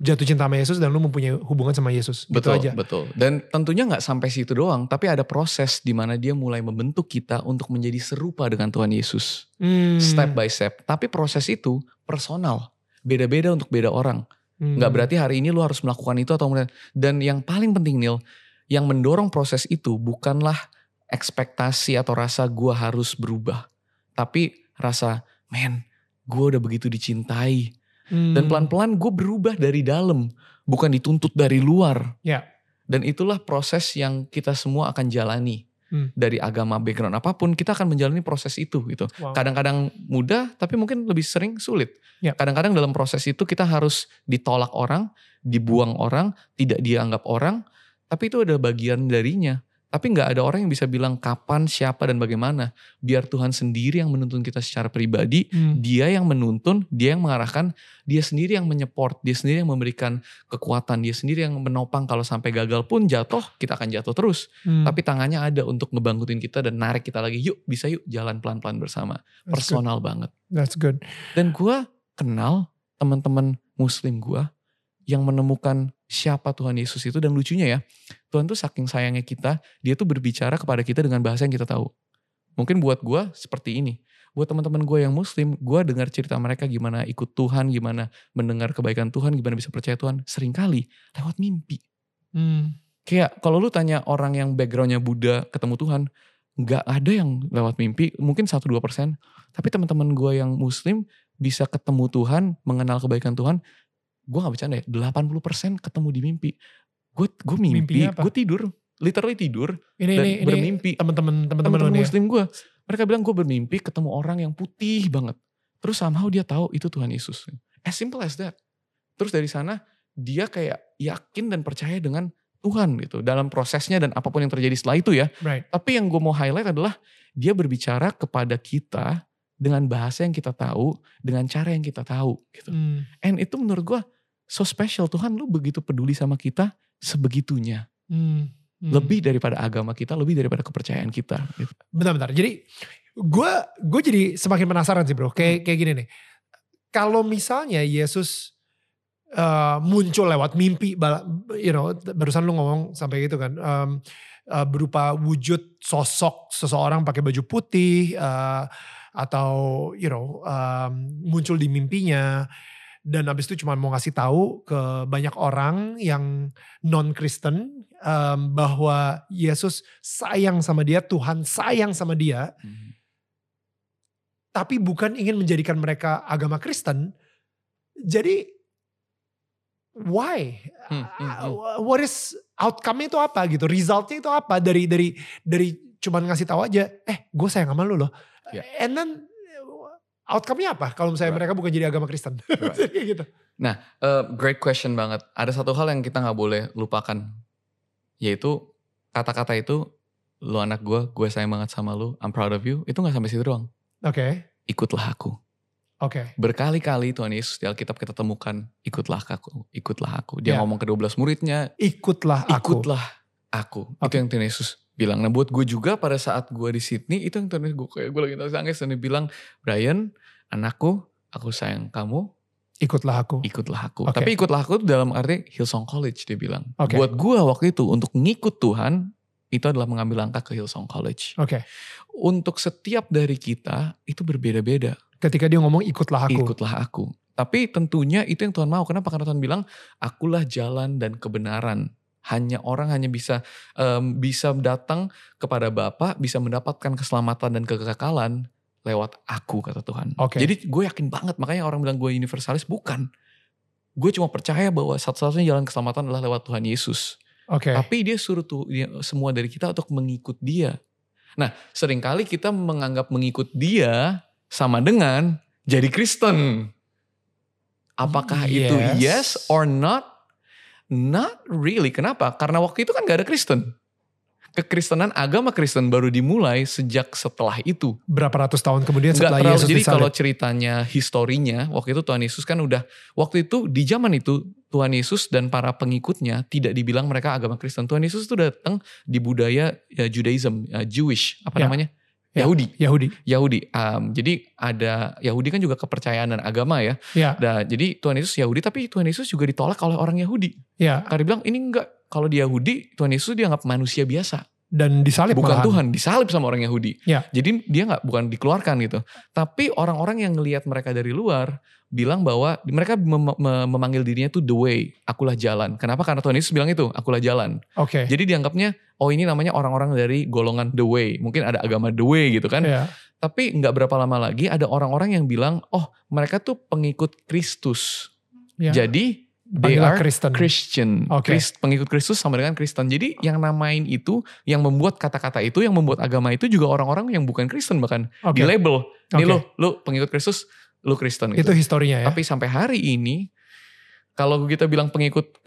jatuh cinta sama Yesus dan lu mempunyai hubungan sama Yesus. Gitu betul, gitu aja. betul. Dan tentunya nggak sampai situ doang, tapi ada proses di mana dia mulai membentuk kita untuk menjadi serupa dengan Tuhan Yesus. Hmm. Step by step. Tapi proses itu personal. Beda-beda untuk beda orang. Hmm. Nggak berarti hari ini lu harus melakukan itu atau dan yang paling penting Neil, yang mendorong proses itu bukanlah ekspektasi atau rasa gua harus berubah. Tapi rasa, men, gue udah begitu dicintai Hmm. Dan pelan-pelan gue berubah dari dalam, bukan dituntut dari luar. Ya. Dan itulah proses yang kita semua akan jalani. Hmm. Dari agama background apa pun kita akan menjalani proses itu gitu. Wow. Kadang-kadang mudah tapi mungkin lebih sering sulit. Ya. Kadang-kadang dalam proses itu kita harus ditolak orang, dibuang orang, tidak dianggap orang, tapi itu ada bagian darinya. Tapi nggak ada orang yang bisa bilang kapan, siapa, dan bagaimana. Biar Tuhan sendiri yang menuntun kita secara pribadi, hmm. dia yang menuntun, dia yang mengarahkan, dia sendiri yang menyeport, dia sendiri yang memberikan kekuatan, dia sendiri yang menopang kalau sampai gagal pun jatuh, kita akan jatuh terus. Hmm. Tapi tangannya ada untuk ngebangkutin kita dan narik kita lagi, yuk bisa yuk jalan pelan-pelan bersama. That's Personal good. banget. That's good. Dan gue kenal teman-teman muslim gue yang menemukan siapa Tuhan Yesus itu dan lucunya ya Tuhan tuh saking sayangnya kita dia tuh berbicara kepada kita dengan bahasa yang kita tahu. Mungkin buat gue seperti ini. Buat teman-teman gue yang muslim gue dengar cerita mereka gimana ikut Tuhan gimana mendengar kebaikan Tuhan gimana bisa percaya Tuhan sering kali lewat mimpi. Hmm. kayak kalau lu tanya orang yang backgroundnya Buddha ketemu Tuhan nggak ada yang lewat mimpi mungkin satu dua persen. Tapi teman-teman gue yang muslim bisa ketemu Tuhan mengenal kebaikan Tuhan gue gak bercanda ya 80% ketemu di mimpi gue gue mimpi gue tidur literally tidur ini dan ini, bermimpi teman-teman teman-teman muslim gue Mereka bilang gue bermimpi ketemu orang yang putih banget. Terus somehow dia tahu itu Tuhan Yesus. As simple as that. Terus dari sana dia kayak yakin dan percaya dengan Tuhan gitu dalam prosesnya dan apa pun yang terjadi setelah itu ya. Right. Tapi yang gue mau highlight adalah dia berbicara kepada kita dengan bahasa yang kita tahu, dengan cara yang kita tahu gitu. Hmm. And itu menurut gue so special. Tuhan lu begitu peduli sama kita sebegitunya. Hmm. Hmm. Lebih daripada agama kita, lebih daripada kepercayaan kita. Gitu. Bentar-bentar. Jadi gue gue jadi semakin penasaran sih bro. Kayak kayak gini nih. Kalau misalnya Yesus uh, muncul lewat mimpi, you know, barusan lu ngomong sampai gitu kan, um, uh, berupa wujud sosok seseorang pakai baju putih uh, atau you know um, muncul di mimpinya dan habis itu cuma mau ngasih tahu ke banyak orang yang non Kristen um, bahwa Yesus sayang sama dia, Tuhan sayang sama dia, hmm. tapi bukan ingin menjadikan mereka agama Kristen. Jadi why? Hmm, hmm, hmm. What is outcome itu apa gitu? Resultnya itu apa dari dari dari cuman ngasih tahu aja, eh gue sayang sama lu loh. Yeah. And then outcome-nya apa kalau misalnya right. mereka bukan jadi agama Kristen? <laughs> Right. gitu. Nah, uh, great question banget. Ada satu hal yang kita nggak boleh lupakan, yaitu kata-kata itu, lu anak gue, gue sayang banget sama lu, I'm proud of you, itu nggak sampai situ doang. Oke. Okay. Ikutlah aku. Oke. Okay. Berkali-kali Tuhan Yesus di Alkitab kita temukan, ikutlah aku, ikutlah aku. Dia yeah. ngomong ke 12 muridnya, ikutlah aku. Ikutlah aku. Okay. Itu yang Tuhan Yesus bilang. Nah buat gue juga pada saat gue di Sydney, itu yang Yesus, gue, kayak gue lagi nangis dan dia bilang, Brian, anakku, aku sayang kamu. Ikutlah aku. Ikutlah aku. Okay. Tapi ikutlah aku dalam arti Hillsong College dia bilang. Okay. Buat gue waktu itu untuk ngikut Tuhan, itu adalah mengambil langkah ke Hillsong College. Oke. Okay. Untuk setiap dari kita itu berbeda-beda ketika dia ngomong ikutlah aku. Ikutlah aku. Tapi tentunya itu yang Tuhan mau. Kenapa? Karena Tuhan bilang, akulah jalan dan kebenaran. Hanya orang hanya bisa um, bisa datang kepada Bapa, bisa mendapatkan keselamatan dan kekekalan lewat aku kata Tuhan. Okay. Jadi gue yakin banget makanya orang bilang gue universalis bukan. Gue cuma percaya bahwa satu-satunya jalan keselamatan adalah lewat Tuhan Yesus. Okay. Tapi dia suruh tuh dia, semua dari kita untuk mengikut dia. Nah sering kali kita menganggap mengikut dia sama dengan jadi Kristen. Apakah yes. itu yes or not? Not really. Kenapa? Karena waktu itu kan gak ada Kristen. Kekristenan agama Kristen baru dimulai sejak setelah itu. Berapa ratus tahun kemudian setelah terlalu, Yesus Jadi kalau ceritanya historinya, waktu itu Tuhan Yesus kan udah, waktu itu di zaman itu Tuhan Yesus dan para pengikutnya tidak dibilang mereka agama Kristen. Tuhan Yesus itu datang di budaya ya, Judaism, ya, Jewish, apa ya. namanya? Ya, Yahudi. Yahudi. Yahudi. Um, jadi ada Yahudi kan juga kepercayaan dan agama ya. ya. Nah, jadi Tuhan Yesus Yahudi tapi Tuhan Yesus juga ditolak oleh orang Yahudi. Ya. Karena bilang ini enggak kalau di Yahudi Tuhan Yesus dianggap manusia biasa dan disalib bukan malahan. Tuhan disalib sama orang Yahudi. Ya. Jadi dia nggak bukan dikeluarkan gitu. Tapi orang-orang yang ngelihat mereka dari luar bilang bahwa mereka mem mem memanggil dirinya tuh the way, akulah jalan. Kenapa? Karena Tuhan Yesus bilang itu, akulah jalan. Oke. Okay. Jadi dianggapnya oh ini namanya orang-orang dari golongan the way. Mungkin ada agama the way gitu kan. Ya. Tapi nggak berapa lama lagi ada orang-orang yang bilang, "Oh, mereka tuh pengikut Kristus." Ya. Jadi they are Kristen. Christian. Okay. Christ, pengikut Kristus sama dengan Kristen. Jadi yang namain itu, yang membuat kata-kata itu, yang membuat agama itu juga orang-orang yang bukan Kristen bahkan okay. di label. Ini okay. lo, lo pengikut Kristus, lu Kristen gitu. Itu historinya ya. Tapi sampai hari ini kalau kita bilang pengikut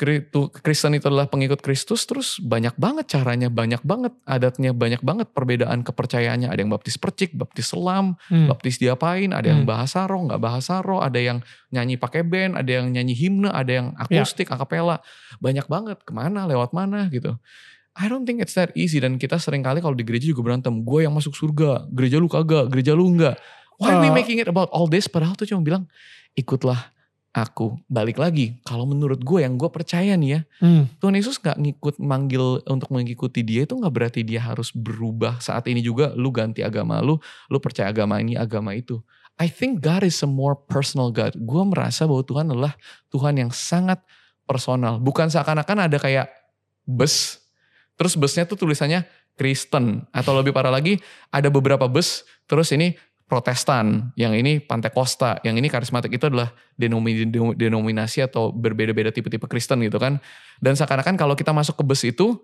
Kristen itu adalah pengikut Kristus terus banyak banget caranya, banyak banget adatnya, banyak banget perbedaan kepercayaannya. Ada yang baptis percik, baptis selam, hmm. baptis diapain, ada yang hmm. bahasa roh, nggak bahasa roh, ada yang nyanyi pakai band, ada yang nyanyi himne, ada yang akustik, ya. akapela. Banyak banget ke mana, lewat mana gitu. I don't think it's that easy dan kita sering kali kalau di gereja juga berantem. Gue yang masuk surga, gereja lu kagak, gereja lu enggak. Why uh, we making it about all this? Padahal tuh cuma bilang ikutlah aku balik lagi. Kalau menurut gue yang gue percaya nih ya hmm. Tuhan Yesus nggak ngikut manggil untuk mengikuti dia itu nggak berarti dia harus berubah saat ini juga. Lu ganti agama lu lu percaya agama ini agama itu. I think God is a more personal God. Gue merasa bahwa Tuhan adalah Tuhan yang sangat personal. Bukan seakan-akan ada kayak bus terus busnya tuh tulisannya Kristen. Atau lebih parah lagi ada beberapa bus terus ini Protestan, yang ini Pantai Costa, yang ini karismatik itu adalah denominasi atau berbeda-beda tipe-tipe Kristen gitu kan. Dan seakan-akan kalau kita masuk ke bus itu,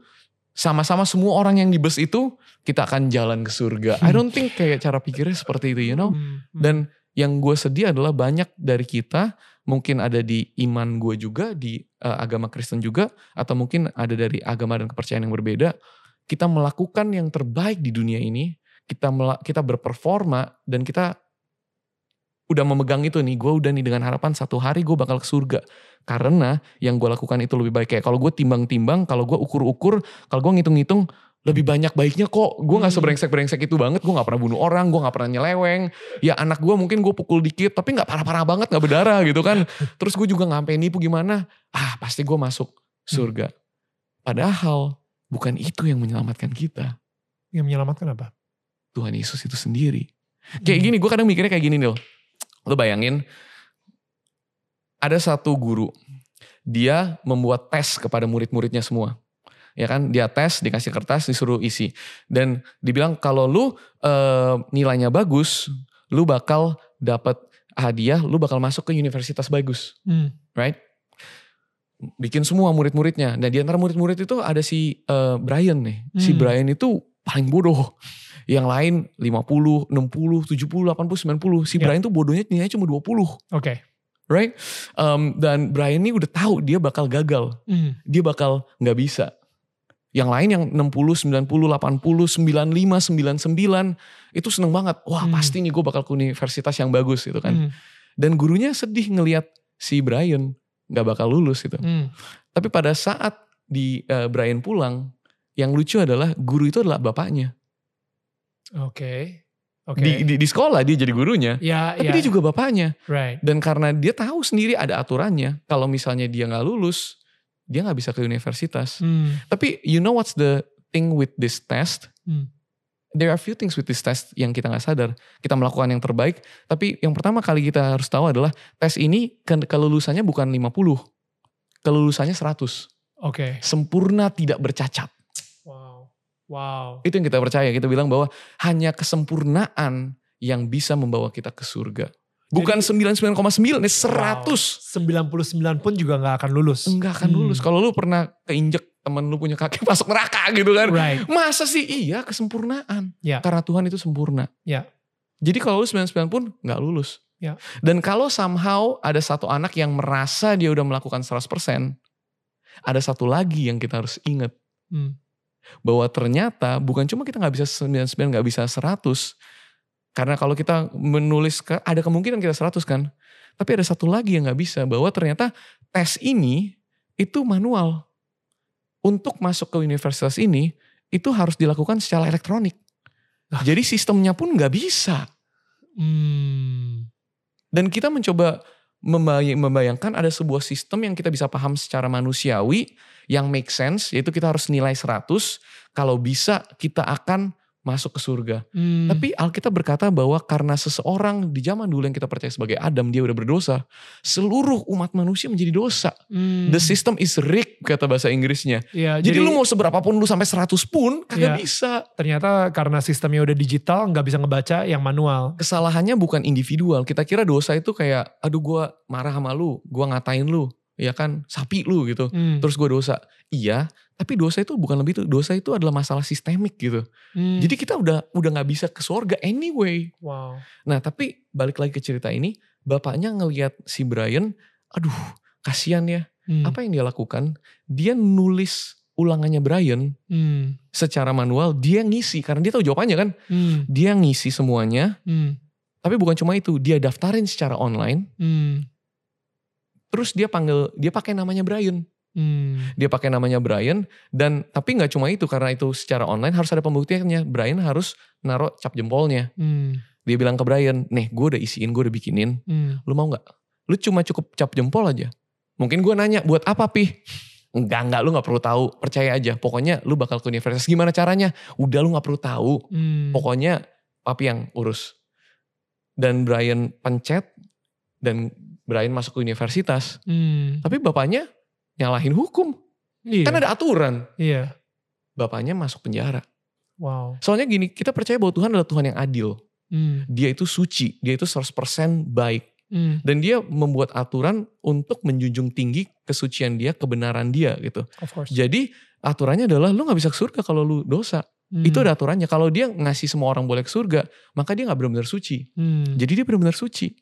sama-sama semua orang yang di bus itu kita akan jalan ke surga. I don't think kayak cara pikirnya seperti itu, you know. Hmm, hmm. Dan yang gue sedih adalah banyak dari kita mungkin ada di iman gue juga di uh, agama Kristen juga atau mungkin ada dari agama dan kepercayaan yang berbeda. Kita melakukan yang terbaik di dunia ini, kita kita berperforma dan kita udah memegang itu nih, gue udah nih dengan harapan satu hari gue bakal ke surga. Karena yang gue lakukan itu lebih baik. Kayak kalau gue timbang-timbang, kalau gue ukur-ukur, kalau gue ngitung-ngitung, lebih banyak baiknya kok. Gue gak Hmm. seberengsek-berengsek itu banget. Gue gak pernah bunuh orang, gue gak pernah nyeleweng. Ya anak gue mungkin gue pukul dikit, tapi gak parah-parah banget, gak berdarah gitu kan. Terus gue juga gak sampai nipu gimana. Ah pasti gue masuk surga. Padahal bukan itu yang menyelamatkan kita. Yang menyelamatkan apa? Tuhan Yesus itu sendiri. Kayak Hmm. gini, gue kadang mikirnya kayak gini Nil. Lo bayangin, ada satu guru, dia membuat tes kepada murid-muridnya semua. Ya kan, dia tes, dikasih kertas, disuruh isi. Dan dibilang kalau lu eh, nilainya bagus, lu bakal dapat hadiah, lu bakal masuk ke universitas bagus. Hmm. Right? Bikin semua murid-muridnya. Dan di antara murid-murid itu ada si eh, Brian nih. Si Hmm. Brian itu paling bodoh. Yang lain 50, 60, 70, 80, 90. Si Ya. Brian tuh bodohnya nilainya cuma 20. Oke. Right? Um, dan Brian ini udah tahu dia bakal gagal. Hmm. Dia bakal nggak bisa. Yang lain yang 60, 90, 80, 95, 99 itu seneng banget. Wah Hmm. pasti nih gue bakal ke universitas yang bagus gitu kan. Hmm. Dan gurunya sedih ngelihat si Brian nggak bakal lulus gitu. Hmm. Tapi pada saat di eh, Brian pulang, yang lucu adalah guru itu adalah bapaknya. Oke. Oke. Di, di, di sekolah dia jadi gurunya. Ya, Tapi ya. dia juga bapaknya. Right. Dan karena dia tahu sendiri ada aturannya. Kalau misalnya dia nggak lulus, dia nggak bisa ke universitas. Hmm. Tapi you know what's the thing with this test? Hmm. There are few things with this test yang kita nggak sadar. Kita melakukan yang terbaik. Tapi yang pertama kali kita harus tahu adalah tes ini ke- kelulusannya bukan 50. Kelulusannya 100. Oke. Sempurna tidak bercacat. Wow. Wow. Itu yang kita percaya. Kita bilang bahwa hanya kesempurnaan yang bisa membawa kita ke surga. Bukan 99,9, ini 100. 99 pun juga nggak akan lulus. Enggak akan Hmm. lulus. Kalau lu pernah keinjek temen lu punya kaki <laughs> masuk neraka gitu kan. Right. Masa sih? Iya kesempurnaan. Ya. Karena Tuhan itu sempurna. Ya. Jadi kalau lu 99 pun nggak lulus. Ya. Dan kalau somehow ada satu anak yang merasa dia udah melakukan 100%, ada satu lagi yang kita harus ingat. Hmm. Bahwa ternyata bukan cuma kita nggak bisa 99, nggak bisa 100. Karena kalau kita menulis, ke- ada kemungkinan kita 100 kan. Tapi ada satu lagi yang nggak bisa. Bahwa ternyata tes ini itu manual. Untuk masuk ke universitas ini, itu harus dilakukan secara elektronik. Ah. Jadi sistemnya pun nggak bisa. Hmm. Dan kita mencoba membay- membayangkan ada sebuah sistem yang kita bisa paham secara manusiawi yang make sense yaitu kita harus nilai 100 kalau bisa kita akan masuk ke surga. Hmm. Tapi Alkitab berkata bahwa karena seseorang di zaman dulu yang kita percaya sebagai Adam dia udah berdosa, seluruh umat manusia menjadi dosa. Hmm. The system is rigged kata bahasa Inggrisnya. Ya, Jadi, lu mau seberapa pun lu sampai 100 pun kagak Iya. bisa. ternyata karena sistemnya udah digital nggak bisa ngebaca yang manual. kesalahannya bukan individual. Kita kira dosa itu kayak, aduh gue marah sama lu, gue ngatain lu, ya kan, sapi lu gitu. Hmm. Terus gue dosa. Iya, tapi dosa itu bukan lebih itu. Dosa itu adalah masalah sistemik gitu. Hmm. Jadi kita udah udah nggak bisa ke surga anyway. wow. Nah tapi balik lagi ke cerita ini, bapaknya ngelihat si Brian, aduh kasihan ya. Hmm. Apa yang dia lakukan? Dia nulis ulangannya Brian Hmm. secara manual. Dia ngisi karena dia tahu jawabannya kan. Hmm. Dia ngisi semuanya. Hmm. Tapi bukan cuma itu, dia daftarin secara online. Hmm. Terus dia panggil, dia pakai namanya Brian. Hmm. Dia pakai namanya Brian dan tapi nggak cuma itu karena itu secara online harus ada pembuktiannya. Brian harus naruh cap jempolnya. Hmm. Dia bilang ke Brian, nih gue udah isiin, gue udah bikinin. Hmm. Lu mau nggak? Lu cuma cukup cap jempol aja. Mungkin gue nanya, buat apa pi? Enggak, enggak, lu gak perlu tahu. Percaya aja, pokoknya lu bakal ke universitas. Gimana caranya? Udah lu gak perlu tahu. Hmm. Pokoknya papi yang urus. Dan Brian pencet, dan Brian masuk ke universitas. Hmm. Tapi bapaknya nyalahin hukum. Iya. Kan ada aturan. Iya. Bapaknya masuk penjara. Wow. Soalnya gini, kita percaya bahwa Tuhan adalah Tuhan yang adil. Hmm. Dia itu suci, dia itu 100% baik. Hmm. Dan dia membuat aturan untuk menjunjung tinggi kesucian dia, kebenaran dia gitu. Of course. Jadi aturannya adalah lu gak bisa ke surga kalau lu dosa. Hmm. Itu ada aturannya. Kalau dia ngasih semua orang boleh ke surga, maka dia gak benar-benar suci. Hmm. Jadi dia benar-benar suci.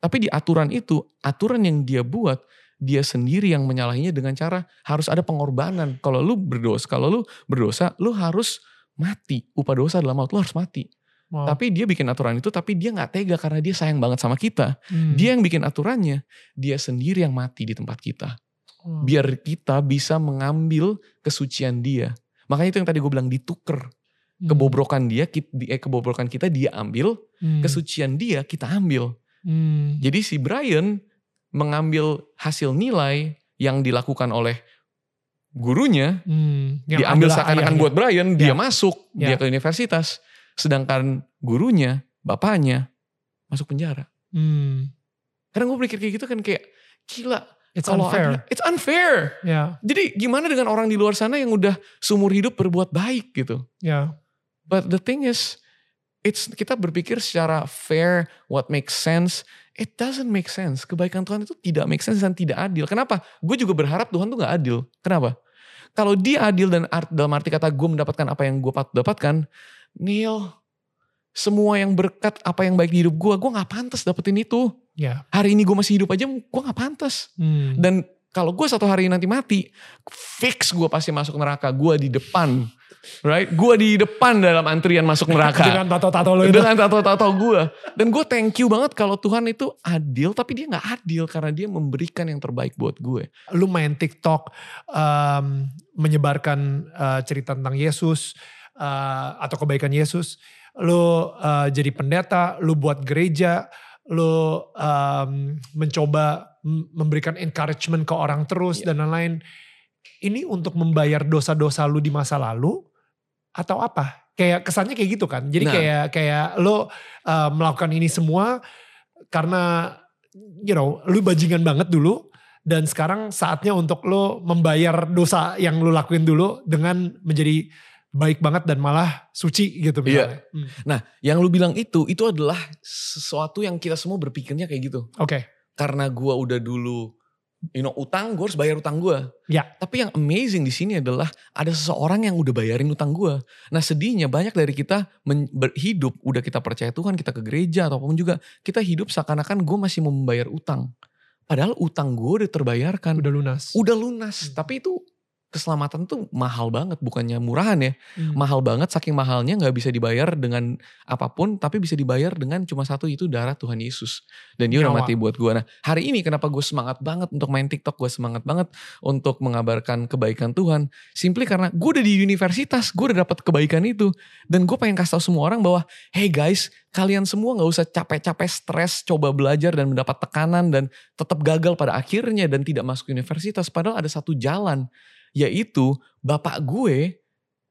Tapi di aturan itu, aturan yang dia buat, dia sendiri yang menyalahinya dengan cara harus ada pengorbanan. Kalau lu berdosa, kalau lu berdosa, lu harus mati. Upah dosa adalah maut, lu harus mati. Wow. Tapi dia bikin aturan itu, tapi dia nggak tega karena dia sayang banget sama kita. Hmm. Dia yang bikin aturannya, dia sendiri yang mati di tempat kita. Wow. Biar kita bisa mengambil kesucian dia. Makanya itu yang tadi gue bilang dituker. Hmm. Kebobrokan dia, eh, kebobrokan kita dia ambil, hmm. kesucian dia kita ambil. Hmm. Jadi si Brian mengambil hasil nilai yang dilakukan oleh gurunya, hmm. diambil seakan-akan buat Brian, ya. dia masuk, ya. dia ke universitas Sedangkan gurunya, bapaknya masuk penjara. Hmm. Karena gue pikir kayak gitu kan kayak gila. It's unfair. Ada, it's unfair. Yeah. Jadi gimana dengan orang di luar sana yang udah seumur hidup berbuat baik gitu. Yeah. But the thing is, it's kita berpikir secara fair, what makes sense. It doesn't make sense. Kebaikan Tuhan itu tidak make sense dan tidak adil. Kenapa? Gue juga berharap Tuhan tuh gak adil. Kenapa? Kalau dia adil dan art, dalam arti kata gue mendapatkan apa yang gue dapatkan, Neil, semua yang berkat apa yang baik di hidup gue, gue gak pantas dapetin itu. Yeah. Hari ini gue masih hidup aja, gue gak pantas. Hmm. Dan kalau gue satu hari nanti mati, fix gue pasti masuk neraka. Gue di depan, right? Gue di depan dalam antrian masuk neraka. <laughs> Dengan tato-tato lo itu. Dengan tato-tato gue. Dan gue thank you banget kalau Tuhan itu adil, tapi dia gak adil karena dia memberikan yang terbaik buat gue. Lu main TikTok, um, menyebarkan uh, cerita tentang Yesus, uh, atau kebaikan Yesus, lu uh, jadi pendeta, lu buat gereja, lu um, mencoba memberikan encouragement ke orang terus yeah. dan lain-lain. Ini untuk membayar dosa-dosa lu di masa lalu atau apa? Kayak kesannya kayak gitu kan. Jadi nah. kayak kayak lo uh, melakukan ini semua karena you know, lu bajingan banget dulu dan sekarang saatnya untuk lo membayar dosa yang lu lakuin dulu dengan menjadi baik banget dan malah suci gitu misalnya. Iya. Hmm. Nah, yang lu bilang itu itu adalah sesuatu yang kita semua berpikirnya kayak gitu. Oke. Okay. Karena gua udah dulu you know utang, gue harus bayar utang gue. Ya. Tapi yang amazing di sini adalah ada seseorang yang udah bayarin utang gue. Nah sedihnya banyak dari kita berhidup, udah kita percaya Tuhan, kita ke gereja ataupun juga kita hidup seakan-akan gue masih mau membayar utang. Padahal utang gue udah terbayarkan. Udah lunas. Udah lunas. Hmm. Tapi itu keselamatan tuh mahal banget bukannya murahan ya. Hmm. mahal banget saking mahalnya nggak bisa dibayar dengan apa pun tapi bisa dibayar dengan cuma satu itu darah Tuhan Yesus. Dan dia udah mati buat gue nah hari ini kenapa gue semangat banget untuk main TikTok gue semangat banget untuk mengabarkan kebaikan Tuhan? Simply karena gue udah di universitas gue udah dapat kebaikan itu. Dan gue pengen kasih tau semua orang bahwa hey guys kalian semua nggak usah capek-capek stres coba belajar dan mendapat tekanan dan tetap gagal pada akhirnya dan tidak masuk universitas. Padahal ada satu jalan yaitu bapak gue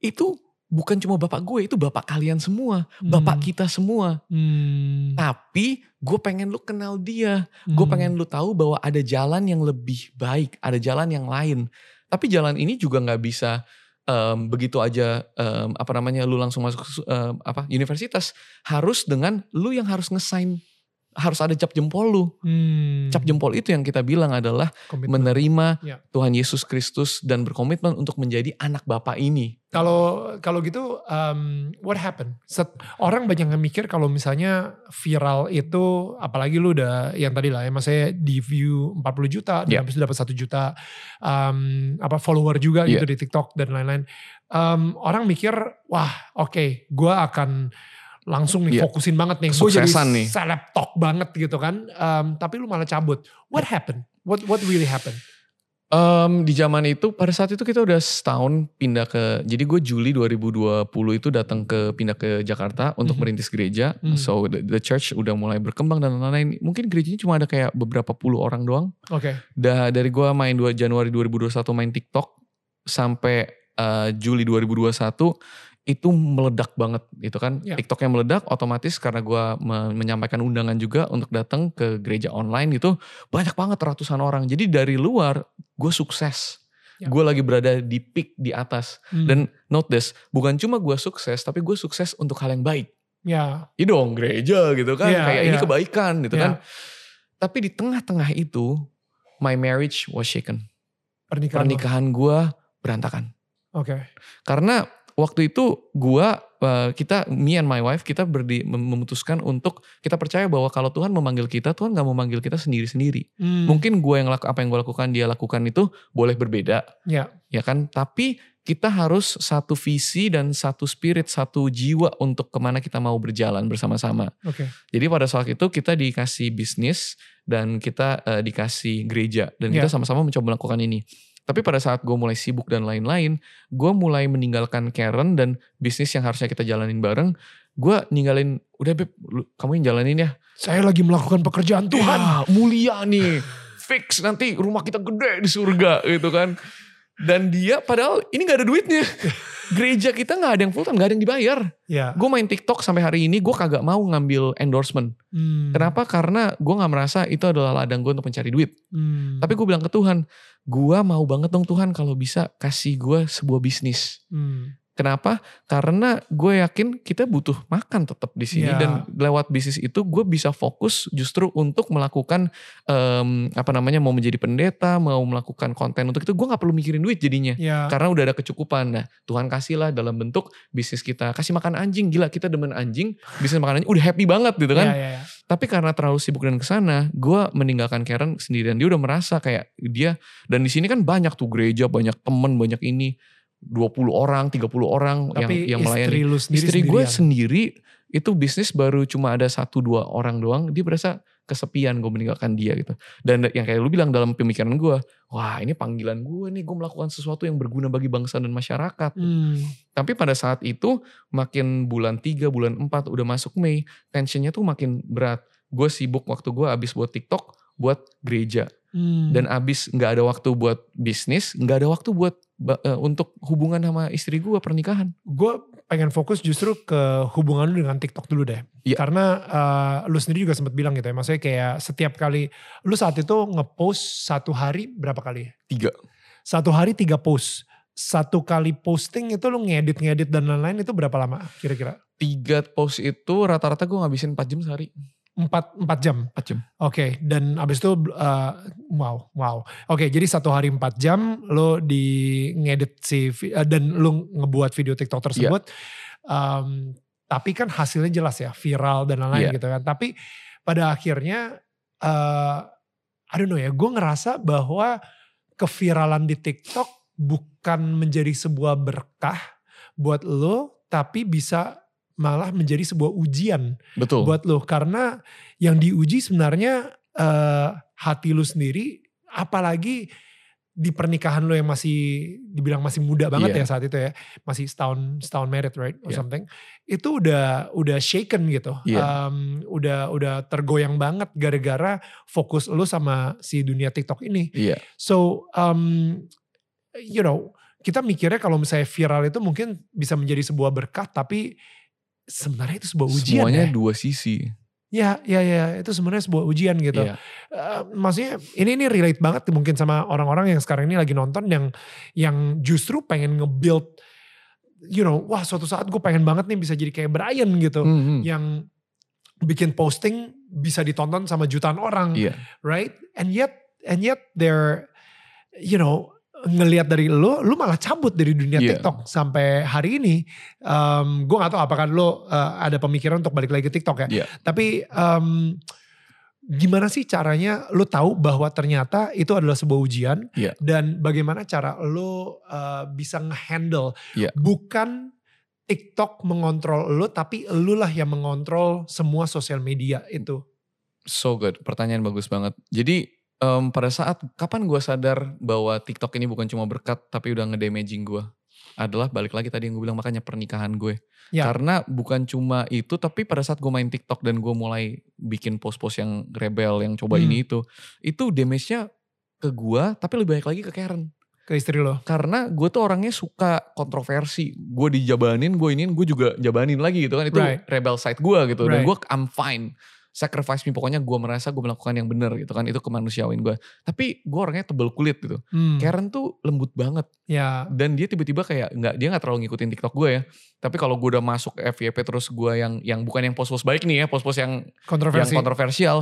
itu bukan cuma bapak gue, itu bapak kalian semua, hmm. bapak kita semua. Hmm. Tapi gue pengen lu kenal dia, hmm. gue pengen lu tahu bahwa ada jalan yang lebih baik, ada jalan yang lain. Tapi jalan ini juga nggak bisa um, begitu aja um, apa namanya lu langsung masuk um, apa universitas, harus dengan lu yang harus ngesign harus ada cap jempol lu. Hmm. Cap jempol itu yang kita bilang adalah komitmen. menerima ya. Tuhan Yesus Kristus dan berkomitmen untuk menjadi anak Bapa ini. Kalau kalau gitu um, what happened? Set, orang banyak yang mikir kalau misalnya viral itu apalagi lu udah yang tadi lah ya maksudnya di view 40 juta dan yeah. habis itu dapat 1 juta um, apa follower juga yeah. gitu di TikTok dan lain-lain. Um, orang mikir wah oke okay, gue akan langsung nih yeah. fokusin banget nih. Gue jadi nih. seleb talk banget gitu kan. Um, tapi lu malah cabut. What happened? What what really happened? Um, di zaman itu pada saat itu kita udah setahun pindah ke jadi gue Juli 2020 itu datang ke pindah ke Jakarta untuk mm -hmm. merintis gereja mm -hmm. so the, the church udah mulai berkembang dan lain-lain mungkin gerejanya cuma ada kayak beberapa puluh orang doang oke okay. dari gue main 2 Januari 2021 main TikTok sampai uh, Juli 2021 itu meledak banget gitu kan ya. TikToknya meledak otomatis karena gue menyampaikan undangan juga untuk datang ke gereja online gitu banyak banget ratusan orang jadi dari luar gue sukses ya. gue lagi berada di peak di atas hmm. dan note this bukan cuma gue sukses tapi gue sukses untuk hal yang baik ya ini dong gereja gitu kan ya, kayak ya. ini kebaikan gitu ya. kan Tapi di tengah-tengah itu, my marriage was shaken. Pernikahan. Pernikahan gue berantakan. Oke. Okay. Karena waktu itu gue uh, kita me and my wife kita berdi, memutuskan untuk kita percaya bahwa kalau Tuhan memanggil kita Tuhan nggak memanggil kita sendiri sendiri hmm. mungkin gue yang laku, apa yang gue lakukan dia lakukan itu boleh berbeda ya ya kan tapi kita harus satu visi dan satu spirit, satu jiwa untuk ke mana kita mau berjalan bersama-sama. Okay. Jadi pada saat itu kita dikasih bisnis dan kita uh, dikasih gereja dan yeah. kita sama-sama mencoba melakukan ini. Tapi pada saat gue mulai sibuk dan lain-lain, gue mulai meninggalkan Karen dan bisnis yang harusnya kita jalanin bareng. Gue ninggalin, udah Beb, lu, kamu yang jalanin ya. Saya lagi melakukan pekerjaan Tuhan. Ya, mulia nih. Fix nanti rumah kita gede di surga gitu kan. Dan dia padahal ini gak ada duitnya. Gereja kita gak ada yang full time, gak ada yang dibayar. Yeah. Gue main TikTok sampai hari ini gue kagak mau ngambil endorsement. Hmm. Kenapa? Karena gue gak merasa itu adalah ladang gue untuk mencari duit. Hmm. Tapi gue bilang ke Tuhan, gue mau banget dong Tuhan kalau bisa kasih gue sebuah bisnis. Hmm. Kenapa? Karena gue yakin kita butuh makan tetap di sini yeah. dan lewat bisnis itu gue bisa fokus justru untuk melakukan um, apa namanya mau menjadi pendeta, mau melakukan konten untuk itu gue nggak perlu mikirin duit jadinya yeah. karena udah ada kecukupan. Nah Tuhan kasihlah dalam bentuk bisnis kita kasih makan anjing gila kita demen anjing bisnis makan anjing udah happy banget gitu kan. Yeah, yeah, yeah. Tapi karena terlalu sibuk dan ke sana, gue meninggalkan Karen sendirian. Dia udah merasa kayak dia dan di sini kan banyak tuh gereja, banyak temen, banyak ini 20 orang, 30 orang Tapi yang yang melayani. Istri, lu sendiri istri gue sendiri itu bisnis baru cuma ada satu dua orang doang, dia berasa kesepian gue meninggalkan dia gitu. Dan yang kayak lu bilang dalam pemikiran gue, wah ini panggilan gue nih, gue melakukan sesuatu yang berguna bagi bangsa dan masyarakat. Hmm. Tapi pada saat itu makin bulan 3, bulan 4 udah masuk Mei, tensionnya tuh makin berat. Gue sibuk waktu gue abis buat TikTok, buat gereja. Hmm. Dan abis gak ada waktu buat bisnis, gak ada waktu buat uh, untuk hubungan sama istri gue pernikahan. Gue pengen fokus justru ke hubungan lu dengan TikTok dulu deh. Ya. Karena uh, lu sendiri juga sempat bilang gitu ya, maksudnya kayak setiap kali lu saat itu ngepost satu hari berapa kali? Tiga. Satu hari tiga post. Satu kali posting itu lu ngedit-ngedit dan lain-lain itu berapa lama kira-kira? Tiga post itu rata-rata gue ngabisin 4 jam sehari empat empat jam. Empat jam. Oke, okay. dan abis itu uh, wow wow. Oke, okay, jadi satu hari empat jam lo di ngedit si uh, dan lo ngebuat video TikTok tersebut. Yeah. Um, tapi kan hasilnya jelas ya viral dan lain-lain yeah. gitu kan. Tapi pada akhirnya uh, I don't know ya, gue ngerasa bahwa keviralan di TikTok bukan menjadi sebuah berkah buat lo, tapi bisa malah menjadi sebuah ujian Betul. buat lo karena yang diuji sebenarnya uh, hati lo sendiri apalagi di pernikahan lo yang masih dibilang masih muda banget yeah. ya saat itu ya masih setahun setahun married right or yeah. something itu udah udah shaken gitu yeah. um, udah udah tergoyang banget gara-gara fokus lo sama si dunia TikTok ini yeah. so um, you know kita mikirnya kalau misalnya viral itu mungkin bisa menjadi sebuah berkah tapi sebenarnya itu sebuah ujian Semuanya ya. dua sisi. Ya, ya, ya, itu sebenarnya sebuah ujian gitu. Yeah. Uh, maksudnya ini ini relate banget mungkin sama orang-orang yang sekarang ini lagi nonton yang yang justru pengen nge-build you know, wah suatu saat gue pengen banget nih bisa jadi kayak Brian gitu mm -hmm. yang bikin posting bisa ditonton sama jutaan orang, yeah. right? And yet and yet they're you know ngelihat dari lo, lo malah cabut dari dunia yeah. TikTok sampai hari ini. Um, gue gak tahu apakah lo uh, ada pemikiran untuk balik lagi ke TikTok ya. Yeah. Tapi um, gimana sih caranya lo tahu bahwa ternyata itu adalah sebuah ujian yeah. dan bagaimana cara lo uh, bisa ngehandle yeah. bukan TikTok mengontrol lo tapi lo lah yang mengontrol semua sosial media itu. So good, pertanyaan bagus banget. Jadi um, pada saat kapan gue sadar bahwa TikTok ini bukan cuma berkat tapi udah ngedamaging gue adalah balik lagi tadi yang gue bilang makanya pernikahan gue ya. karena bukan cuma itu tapi pada saat gue main TikTok dan gue mulai bikin post-post yang rebel yang coba hmm. ini itu itu damage-nya ke gue tapi lebih baik lagi ke Karen ke istri lo karena gue tuh orangnya suka kontroversi gue dijabanin gue iniin gue juga jabanin lagi gitu kan itu right. rebel side gue gitu right. dan gue I'm fine sacrifice me. Pokoknya gue merasa gue melakukan yang benar gitu kan. Itu kemanusiawain gue tapi gue orangnya tebel kulit gitu. Hmm. Karen tuh lembut banget. Ya. Dan dia tiba-tiba kayak nggak dia nggak terlalu ngikutin TikTok gue ya. Tapi kalau gue udah masuk FYP terus gue yang yang bukan yang post-post baik nih ya post-post yang Kontroversi. yang kontroversial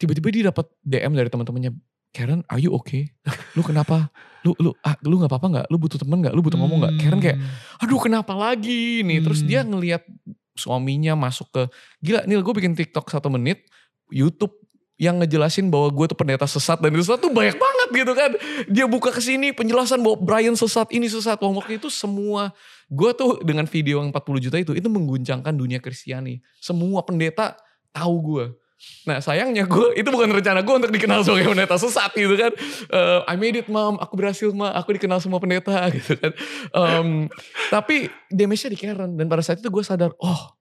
tiba-tiba dia dapat DM dari teman-temannya Karen are you okay? Lu kenapa? Lu lu ah, lu nggak apa-apa nggak? Lu butuh temen nggak? Lu butuh ngomong nggak? Karen kayak hmm. aduh kenapa lagi nih? Terus dia hmm. ngelihat suaminya masuk ke gila Nil gue bikin TikTok satu menit YouTube yang ngejelasin bahwa gue tuh pendeta sesat dan itu sesat tuh banyak banget gitu kan. Dia buka ke sini penjelasan bahwa Brian sesat ini sesat waktu itu semua gue tuh dengan video yang 40 juta itu itu mengguncangkan dunia Kristiani. Semua pendeta tahu gue Nah sayangnya gue itu bukan rencana gue untuk dikenal sebagai pendeta sesat gitu kan. Uh, I made it mom, aku berhasil mah, aku dikenal semua pendeta <laughs> gitu kan. Um, tapi damage-nya di Karen dan pada saat itu gue sadar, oh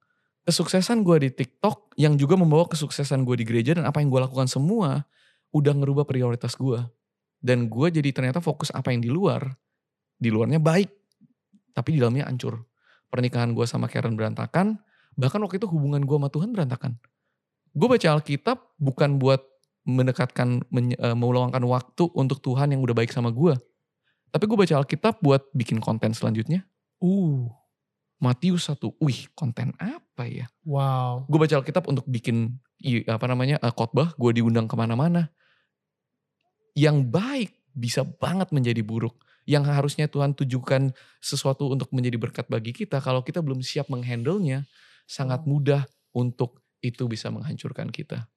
kesuksesan gue di TikTok yang juga membawa kesuksesan gue di gereja dan apa yang gue lakukan semua udah ngerubah prioritas gue. Dan gue jadi ternyata fokus apa yang di luar, di luarnya baik, tapi di dalamnya hancur. Pernikahan gue sama Karen berantakan, bahkan waktu itu hubungan gue sama Tuhan berantakan gue baca Alkitab bukan buat mendekatkan, men, uh, meluangkan waktu untuk Tuhan yang udah baik sama gue. Tapi gue baca Alkitab buat bikin konten selanjutnya. Uh. Matius 1, wih konten apa ya? Wow. Gue baca Alkitab untuk bikin apa namanya uh, khotbah, gue diundang ke mana-mana. Yang baik bisa banget menjadi buruk. Yang harusnya Tuhan tujukan sesuatu untuk menjadi berkat bagi kita, kalau kita belum siap menghandle-nya, sangat mudah untuk itu bisa menghancurkan kita.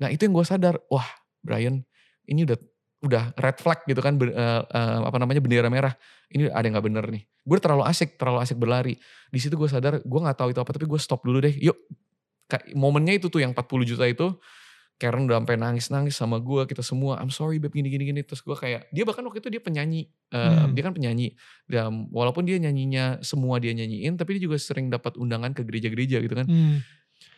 Nah itu yang gue sadar, wah Brian ini udah udah red flag gitu kan, uh, uh, apa namanya bendera merah. Ini ada yang gak bener nih. Gue terlalu asik, terlalu asik berlari. Di situ gue sadar, gue nggak tahu itu apa, tapi gue stop dulu deh. Yuk, momennya itu tuh yang 40 juta itu, Karen udah sampai nangis-nangis sama gue, kita semua, I'm sorry babe gini gini gini. Terus gue kayak, dia bahkan waktu itu dia penyanyi, uh, hmm. dia kan penyanyi. Dan walaupun dia nyanyinya semua dia nyanyiin, tapi dia juga sering dapat undangan ke gereja-gereja gitu kan. Hmm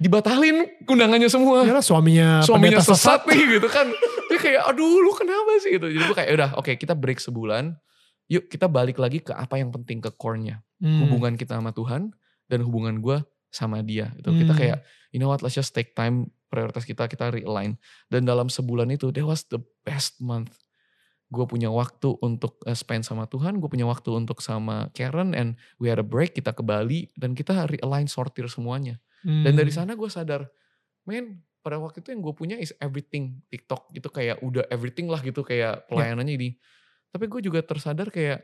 dibatalin undangannya semua. Karena suaminya suaminya sesat, sesat nih gitu kan. Dia kayak aduh lu kenapa sih gitu. Jadi gue kayak udah oke okay, kita break sebulan. Yuk kita balik lagi ke apa yang penting ke core-nya. Hmm. Hubungan kita sama Tuhan dan hubungan gue sama dia. Itu hmm. kita kayak you know what let's just take time prioritas kita kita realign. Dan dalam sebulan itu that was the best month. Gue punya waktu untuk uh, spend sama Tuhan, gue punya waktu untuk sama Karen and we had a break, kita ke Bali dan kita realign sortir semuanya Hmm. Dan dari hmm. sana gue sadar, men pada waktu itu yang gue punya is everything TikTok gitu kayak udah everything lah gitu kayak ya. pelayanannya yeah. ini. Tapi gue juga tersadar kayak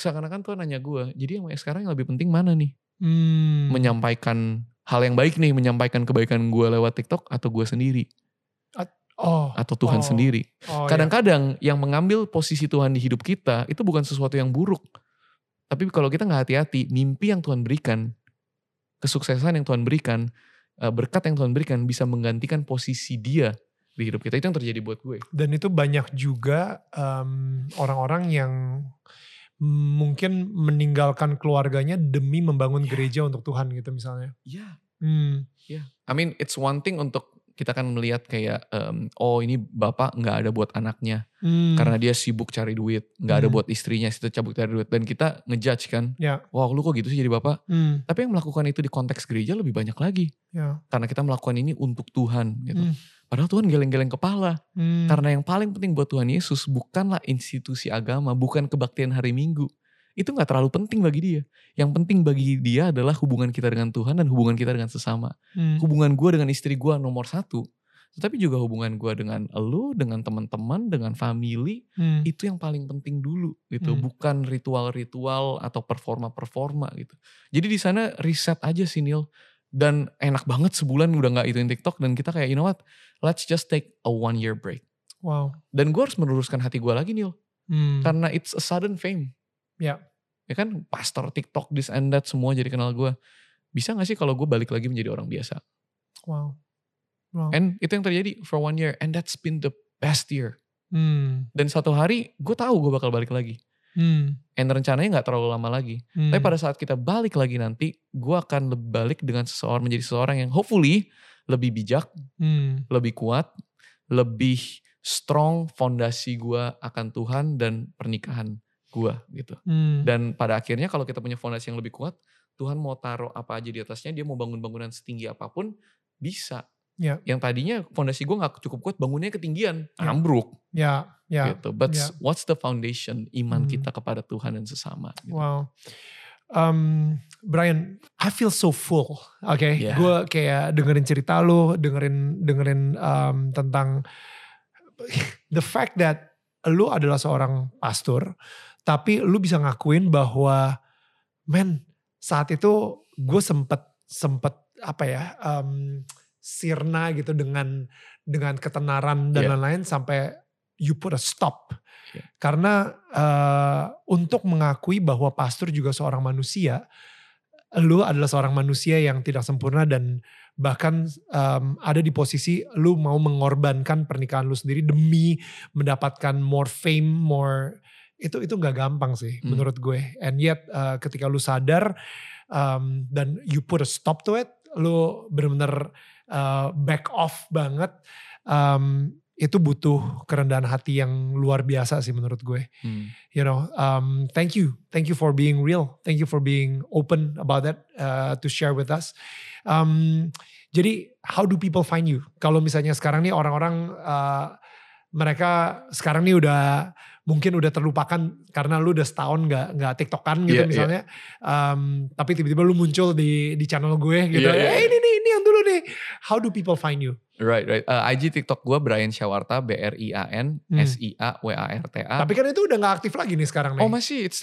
seakan-akan tuh nanya gue, jadi yang sekarang yang lebih penting mana nih? Hmm. Menyampaikan hal yang baik nih, menyampaikan kebaikan gue lewat TikTok atau gue sendiri? oh, atau Tuhan oh, sendiri. Oh, iya. Kadang-kadang yeah. yang mengambil posisi Tuhan di hidup kita itu bukan sesuatu yang buruk. Tapi kalau kita nggak hati-hati, mimpi yang Tuhan berikan kesuksesan yang Tuhan berikan, eh, berkat yang Tuhan berikan bisa menggantikan posisi dia di hidup kita. Itu yang terjadi buat gue. Dan itu banyak juga um, orang-orang yang mungkin meninggalkan keluarganya demi membangun yeah. gereja untuk Tuhan gitu misalnya. Iya. Yeah. Hmm. Yeah. I mean it's one thing untuk kita kan melihat kayak um, oh ini bapak nggak ada buat anaknya hmm. karena dia sibuk cari duit nggak hmm. ada buat istrinya situ cabut cari duit dan kita ngejudge kan ya. wah lu kok gitu sih jadi bapak hmm. tapi yang melakukan itu di konteks gereja lebih banyak lagi ya. karena kita melakukan ini untuk Tuhan gitu hmm. padahal Tuhan geleng-geleng kepala hmm. karena yang paling penting buat Tuhan Yesus bukanlah institusi agama bukan kebaktian hari Minggu itu nggak terlalu penting bagi dia. Yang penting bagi dia adalah hubungan kita dengan Tuhan dan hubungan kita dengan sesama. Hmm. Hubungan gue dengan istri gue nomor satu. Tetapi juga hubungan gue dengan lo, dengan teman-teman, dengan family, hmm. itu yang paling penting dulu gitu. Hmm. Bukan ritual-ritual atau performa-performa gitu. Jadi di sana riset aja sih Neil. Dan enak banget sebulan udah gak ituin TikTok. Dan kita kayak you know what, let's just take a one year break. Wow. Dan gue harus meluruskan hati gue lagi Neil. Hmm. Karena it's a sudden fame Ya. Ya kan pastor TikTok this and that semua jadi kenal gue. Bisa gak sih kalau gue balik lagi menjadi orang biasa? Wow. wow. And itu yang terjadi for one year. And that's been the best year. Hmm. Dan satu hari gue tahu gue bakal balik lagi. Hmm. And rencananya gak terlalu lama lagi. Hmm. Tapi pada saat kita balik lagi nanti, gue akan balik dengan seseorang menjadi seseorang yang hopefully lebih bijak, hmm. lebih kuat, lebih strong fondasi gue akan Tuhan dan pernikahan gue gitu. Hmm. Dan pada akhirnya kalau kita punya fondasi yang lebih kuat, Tuhan mau taruh apa aja di atasnya, dia mau bangun bangunan setinggi apa pun, bisa. Yeah. Yang tadinya fondasi gue gak cukup kuat, bangunnya ketinggian, yeah. ambruk. Ya, yeah. yeah. gitu. But yeah. what's the foundation iman hmm. kita kepada Tuhan dan sesama? Gitu. Wow. Um, Brian, I feel so full. Oke, okay? yeah. gue kayak dengerin cerita lo, dengerin dengerin um, tentang <laughs> the fact that lu adalah seorang pastor, tapi lu bisa ngakuin bahwa, men, saat itu gue sempet sempet apa ya um, sirna gitu dengan dengan ketenaran dan yeah. lain-lain sampai you put a stop yeah. karena uh, untuk mengakui bahwa pastor juga seorang manusia lu adalah seorang manusia yang tidak sempurna dan bahkan um, ada di posisi lu mau mengorbankan pernikahan lu sendiri demi mendapatkan more fame more itu itu nggak gampang sih hmm. menurut gue and yet uh, ketika lu sadar um, dan you put a stop to it lu bener-bener uh, back off banget um, itu butuh kerendahan hati yang luar biasa sih menurut gue. Hmm. You know, um, thank you, thank you for being real, thank you for being open about that uh, to share with us. Um, jadi, how do people find you? Kalau misalnya sekarang nih orang-orang uh, mereka sekarang nih udah mungkin udah terlupakan karena lu udah setahun nggak nggak tiktokan gitu yeah, iya. misalnya, yeah. Um, tapi tiba-tiba lu muncul di di channel gue gitu, yeah, yeah. eh ini nih ini yang dulu nih. How do people find you? Right, right. Uh, IG TikTok gue Brian Shawarta, B R I A N S I A W A R T A. Tapi kan itu udah gak aktif lagi nih sekarang nih. Oh masih, it's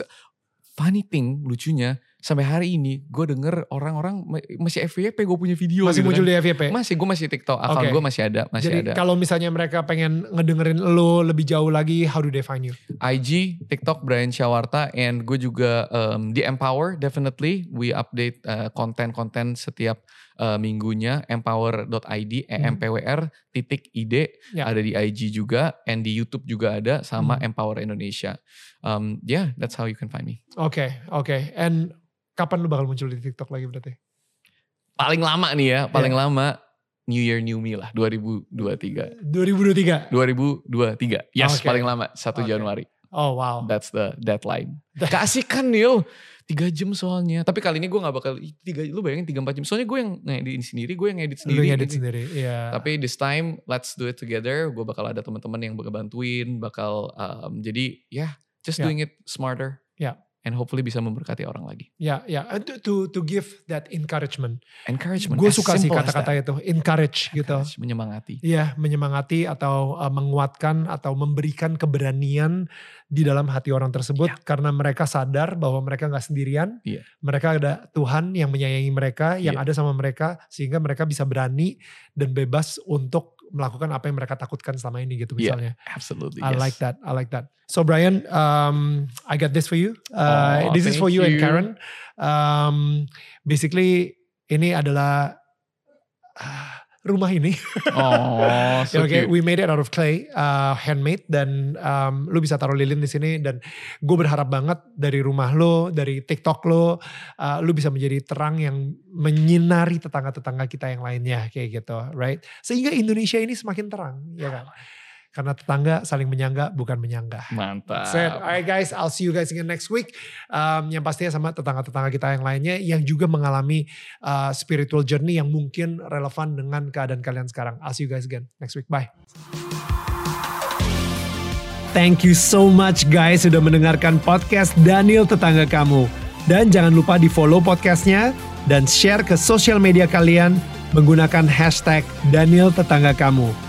funny thing lucunya sampai hari ini gue denger orang-orang masih FYP gue punya video masih gitu muncul kan. di FYP masih gue masih TikTok akun okay. gue masih ada masih jadi ada kalau misalnya mereka pengen ngedengerin lo lebih jauh lagi how do they find you IG TikTok Brian Shawarta and gue juga um, di Empower definitely we update uh, konten-konten setiap uh, minggunya empower.id empwr titik id yeah. ada di IG juga and di YouTube juga ada sama hmm. Empower Indonesia um, yeah that's how you can find me oke okay, oke okay. and Kapan lu bakal muncul di TikTok lagi berarti? Paling lama nih ya, paling yeah. lama New Year New Me lah 2023. 2023. 2023. Yes, okay. paling lama 1 okay. Januari. Oh wow. That's the deadline. Keasikan Neil. Tiga jam soalnya. Tapi kali ini gue gak bakal tiga. Lu bayangin tiga empat jam. Soalnya gue yang ngedit sendiri, gue yang ngedit sendiri. Lu ngedit sendiri, iya. Tapi this time let's do it together. Gue bakal ada teman-teman yang bakal bantuin, bakal um, jadi ya yeah, just yeah. doing it smarter. Ya. Yeah and hopefully bisa memberkati orang lagi. Ya, ya, to to, to give that encouragement. Encouragement. Gue suka sih kata-kata itu, encourage, gitu. encourage gitu. Menyemangati. Iya, menyemangati atau uh, menguatkan atau memberikan keberanian di dalam hati orang tersebut ya. karena mereka sadar bahwa mereka nggak sendirian. Ya. Mereka ada Tuhan yang menyayangi mereka, yang ya. ada sama mereka sehingga mereka bisa berani dan bebas untuk melakukan apa yang mereka takutkan selama ini gitu misalnya. Yeah, absolutely. I yes. like that. I like that. So Brian, um, I got this for you. Uh, oh, this is for you, you and Karen. Um, basically ini adalah uh, rumah ini. Oh, so <laughs> okay, we made it out of clay, uh, handmade dan um, lu bisa taruh lilin di sini dan gue berharap banget dari rumah lo, dari TikTok lo, uh, lu bisa menjadi terang yang menyinari tetangga-tetangga kita yang lainnya kayak gitu, right? Sehingga Indonesia ini semakin terang, ya kan? Karena tetangga saling menyangga bukan menyanggah. Mantap. So, alright guys, I'll see you guys again next week. Um, yang pastinya sama tetangga-tetangga kita yang lainnya yang juga mengalami uh, spiritual journey yang mungkin relevan dengan keadaan kalian sekarang. I'll see you guys again next week. Bye. Thank you so much guys sudah mendengarkan podcast Daniel Tetangga Kamu. Dan jangan lupa di follow podcastnya dan share ke sosial media kalian menggunakan hashtag Daniel Tetangga Kamu